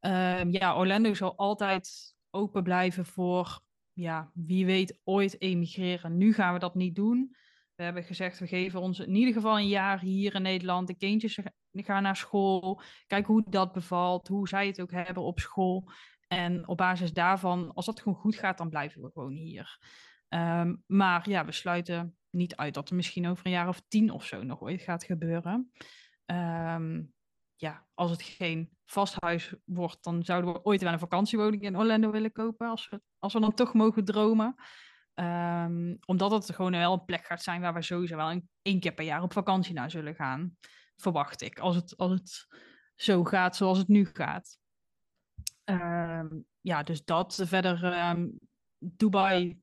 B: Um, ja, Orlando zal altijd open blijven voor, ja, wie weet ooit emigreren. Nu gaan we dat niet doen. We hebben gezegd, we geven ons in ieder geval een jaar hier in Nederland. De kindjes gaan naar school, kijken hoe dat bevalt, hoe zij het ook hebben op school. En op basis daarvan, als dat gewoon goed gaat, dan blijven we gewoon hier. Um, maar ja, we sluiten niet uit dat er misschien over een jaar of tien of zo nog ooit gaat gebeuren. Um, ja, als het geen vasthuis wordt, dan zouden we ooit wel een vakantiewoning in Orlando willen kopen. Als we, als we dan toch mogen dromen. Um, omdat het gewoon wel een plek gaat zijn waar we sowieso wel een, één keer per jaar op vakantie naar zullen gaan. Verwacht ik. Als het, als het zo gaat zoals het nu gaat. Ehm, ja, dus dat. Verder, ehm, Dubai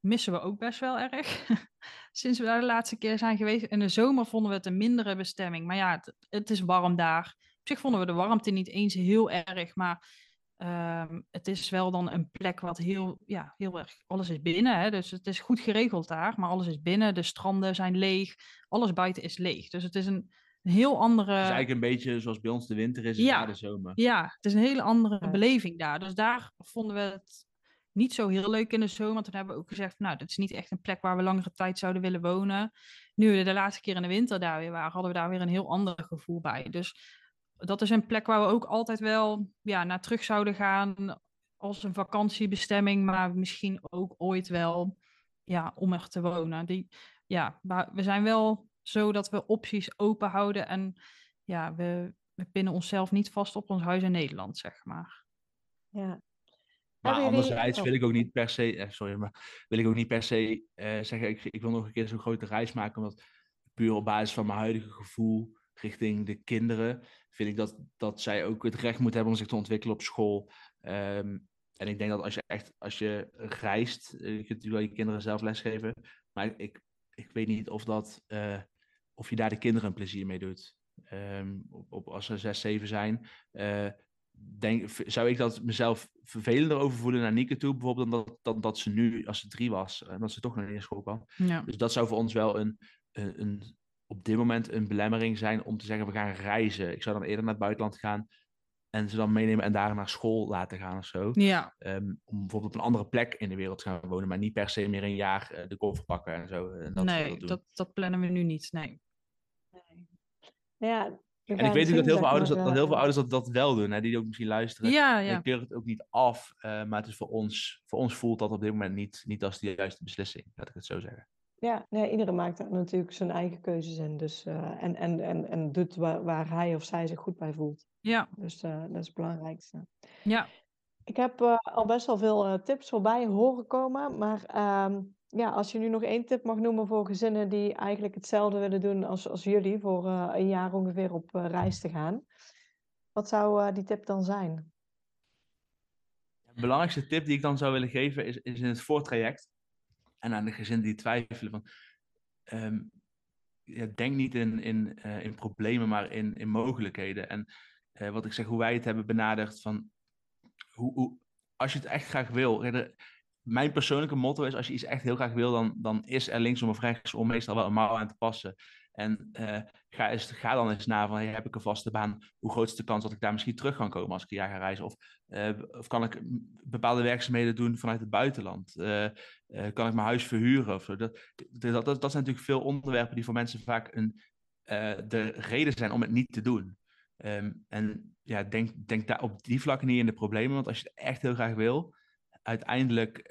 B: missen we ook best wel erg. <laughs> Sinds we daar de laatste keer zijn geweest. In de zomer vonden we het een mindere bestemming. Maar ja, het is warm daar. Op zich vonden we de warmte niet eens heel erg. Maar ehm, het is wel dan een plek wat heel, ja, heel erg. Alles is binnen. Hè? Dus het is goed geregeld daar. Maar alles is binnen. De stranden zijn leeg. Alles buiten is leeg. Dus het is een, een heel andere.
C: Het is eigenlijk een beetje zoals bij ons de winter is,
B: Ja.
C: ja. de zomer.
B: Ja, het is een hele andere beleving daar. Dus daar vonden we het niet zo heel leuk in de zomer. Toen hebben we ook gezegd, nou, dit is niet echt een plek waar we langere tijd zouden willen wonen. Nu we de laatste keer in de winter daar weer waren, hadden we daar weer een heel ander gevoel bij. Dus dat is een plek waar we ook altijd wel ja, naar terug zouden gaan als een vakantiebestemming, maar misschien ook ooit wel ja, om er te wonen. Die, ja, maar we zijn wel zo dat we opties open houden en ja, we, we pinnen onszelf niet vast op ons huis in Nederland, zeg maar.
D: Ja.
C: Maar anderzijds
D: oh.
C: wil ik ook niet per se, eh, sorry, maar wil ik ook niet per se eh, zeggen, ik, ik wil nog een keer zo'n grote reis maken, omdat puur op basis van mijn huidige gevoel richting de kinderen, vind ik dat, dat zij ook het recht moeten hebben om zich te ontwikkelen op school. Ehm, en ik denk dat als je echt, als je reist, eh, je kunt natuurlijk wel je kinderen zelf lesgeven, maar ik, ik weet niet of dat, eh, of je daar de kinderen een plezier mee doet. Ehm, op, op, als ze zes, zeven zijn, eh, denk, zou ik dat mezelf vervelender over voelen naar Nieke toe, bijvoorbeeld, dan dat, dan dat ze nu, als ze drie was, en dat ze toch naar school kwam.
B: Ja.
C: Dus dat zou voor ons wel een, een, een, op dit moment een belemmering zijn om te zeggen, we gaan reizen. Ik zou dan eerder naar het buitenland gaan en ze dan meenemen en daar naar school laten gaan of zo.
B: Ja,
C: Ehm, om bijvoorbeeld op een andere plek in de wereld te gaan wonen, maar niet per se meer een jaar eh, de koffer pakken en zo. En dat,
B: nee,
C: dat doen.
B: dat, dat plannen we nu niet. Nee.
D: Ja, we
C: En ik weet ook dat heel veel ouders dat, dat, heel veel
D: eh,
C: ouders dat, dat wel doen, hè, die ook misschien luisteren.
B: Ja,
C: Ik
B: ja.
C: keur het ook niet af, eh, maar het is voor ons, voor ons voelt dat op dit moment niet, niet als de juiste beslissing, laat ik het zo zeggen.
D: Ja, nee, iedereen maakt natuurlijk zijn eigen keuzes in. Dus, eh, en, en, en, en doet waar, waar hij of zij zich goed bij voelt.
B: Ja,
D: Dus eh, dat is het belangrijkste.
B: ja.
D: Ik heb eh, al best wel veel eh, tips voorbij horen komen. Maar ehm, ja, als je nu nog één tip mag noemen voor gezinnen die eigenlijk hetzelfde willen doen als, als jullie, voor eh, een jaar ongeveer op reis te gaan. Wat zou die tip dan zijn?
C: De belangrijkste tip die ik dan zou willen geven is, is in het voortraject en aan de gezinnen die twijfelen van, ehm, ja, denk niet in, in, eh, in problemen, maar in, in mogelijkheden. En eh, wat ik zeg, hoe wij het hebben benaderd van, hoe, als je het echt graag wil, mijn persoonlijke motto is, als je iets echt heel graag wil, dan, dan is er linksom of rechtsom meestal wel een mouw aan te passen. En eh, ga, ga dan eens na van, heb ik een vaste baan? Hoe groot is de kans dat ik daar misschien terug kan komen als ik een jaar ga reizen? Of, eh, of kan ik mm, bepaalde werkzaamheden doen vanuit het buitenland? Eh, kan ik mijn huis verhuren? Of zo? Dat, dat, dat, dat zijn natuurlijk veel onderwerpen die voor mensen vaak een, de reden zijn om het niet te doen. Ehm, en ja, denk, denk daar op die vlakken niet in de problemen, want als je het echt heel graag wil, uiteindelijk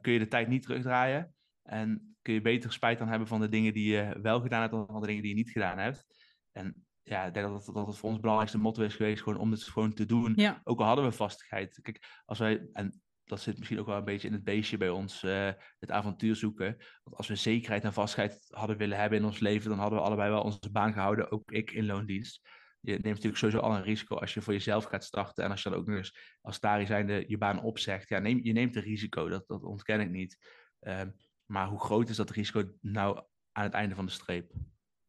C: kun je de tijd niet terugdraaien. En kun je beter spijt dan hebben van de dingen die je wel gedaan hebt dan van de dingen die je niet gedaan hebt. En ja, ik denk dat dat, dat het voor ons belangrijkste motto is geweest, gewoon om het gewoon te doen.
B: Ja,
C: Ook al hadden we vastigheid. Kijk, als wij, en dat zit misschien ook wel een beetje in het beestje bij ons, eh, het avontuur zoeken. Want als we zekerheid en vastigheid hadden willen hebben in ons leven, dan hadden we allebei wel onze baan gehouden, ook ik in loondienst. Je neemt natuurlijk sowieso al een risico als je voor jezelf gaat starten. En als je dan ook nog eens als Tari zijnde je baan opzegt. Ja, neem, je neemt een risico, dat, dat ontken ik niet. Ehm, maar hoe groot is dat risico nou aan het einde van de streep?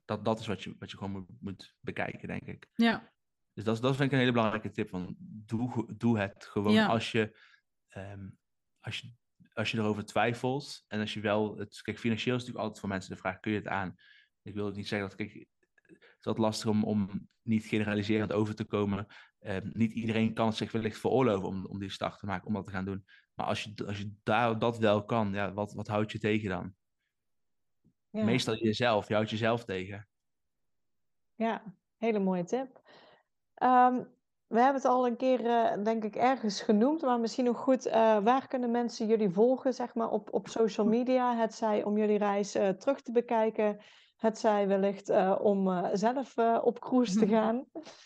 C: Dat, dat is wat je, wat je gewoon moet, moet bekijken, denk ik.
B: ja,
C: Dus dat, dat vind ik een hele belangrijke tip. Van, doe, doe het gewoon
B: Ja.
C: als, je, ehm, als, je, als je erover twijfelt. En als je wel... Het, kijk, financieel is natuurlijk altijd voor mensen de vraag, kun je het aan? Ik wil het niet zeggen dat... Kijk, het is altijd lastig om, om niet generaliserend over te komen. Ehm, niet iedereen kan het zich wellicht veroorloven om, om die start te maken, om dat te gaan doen. Maar als je, als je daar, dat wel kan, ja, wat, wat houdt je tegen dan?
D: Ja.
C: Meestal jezelf. Je houdt jezelf tegen.
D: Ja, hele mooie tip. Ehm, we hebben het al een keer, eh, denk ik, ergens genoemd, maar misschien nog goed. eh, waar kunnen mensen jullie volgen, zeg maar, op, op social media? Het zij om jullie reis eh, terug te bekijken, het zij wellicht eh, om eh, zelf eh, op cruise te <laughs> gaan.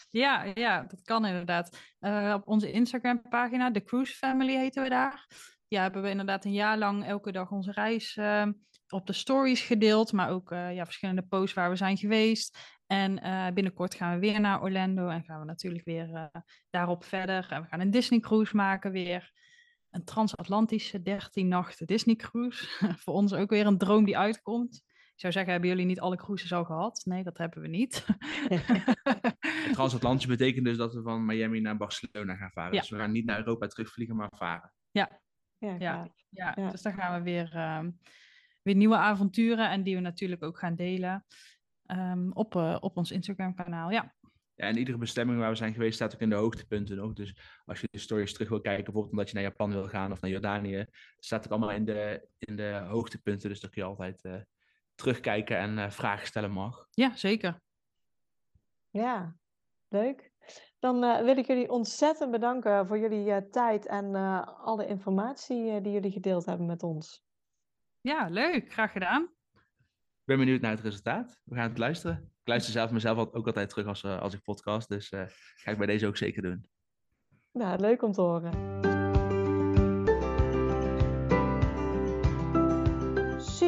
B: ja, ja, dat kan inderdaad. Op onze Instagram-pagina, The Cruise Family heten we daar. Ja, hebben we inderdaad een jaar lang elke dag onze reis ehm, op de stories gedeeld, maar ook ja, verschillende posts waar we zijn geweest. En binnenkort gaan we weer naar Orlando en gaan we natuurlijk weer daarop verder. En we gaan een Disney cruise maken weer. Een transatlantische 13 nachten Disney cruise. <laughs> Voor ons ook weer een droom die uitkomt. Ik zou zeggen, hebben jullie niet alle cruises al gehad? Nee, dat hebben we niet.
C: Transatlantisch <laughs> betekent dus dat we van Miami naar Barcelona gaan varen.
B: Ja.
C: Dus we gaan niet naar Europa terugvliegen, maar varen.
B: Ja,
A: Ja,
B: ja,
A: gaaf.
B: ja.
A: Ja.
B: dus dan gaan we weer, ehm, weer nieuwe avonturen en die we natuurlijk ook gaan delen ehm, op, eh, op ons Instagram-kanaal. Ja,
C: Ja, en iedere bestemming waar we zijn geweest staat ook in de hoogtepunten nog. Dus als je de stories terug wil kijken, bijvoorbeeld omdat je naar Japan wil gaan of naar Jordanië, staat ook allemaal in de, in de hoogtepunten. Dus dan kun je altijd eh, terugkijken en eh, vragen stellen mag.
B: ja zeker.
A: Ja, leuk. Dan eh, wil ik jullie ontzettend bedanken voor jullie eh, tijd en eh, alle informatie eh, die jullie gedeeld hebben met ons.
B: Ja, leuk. Graag gedaan.
C: Ik ben benieuwd naar het resultaat. We gaan het luisteren. Ik luister zelf mezelf ook altijd terug als, eh, als ik podcast. Dus eh, ga ik bij deze ook zeker doen.
A: Nou, leuk om te horen.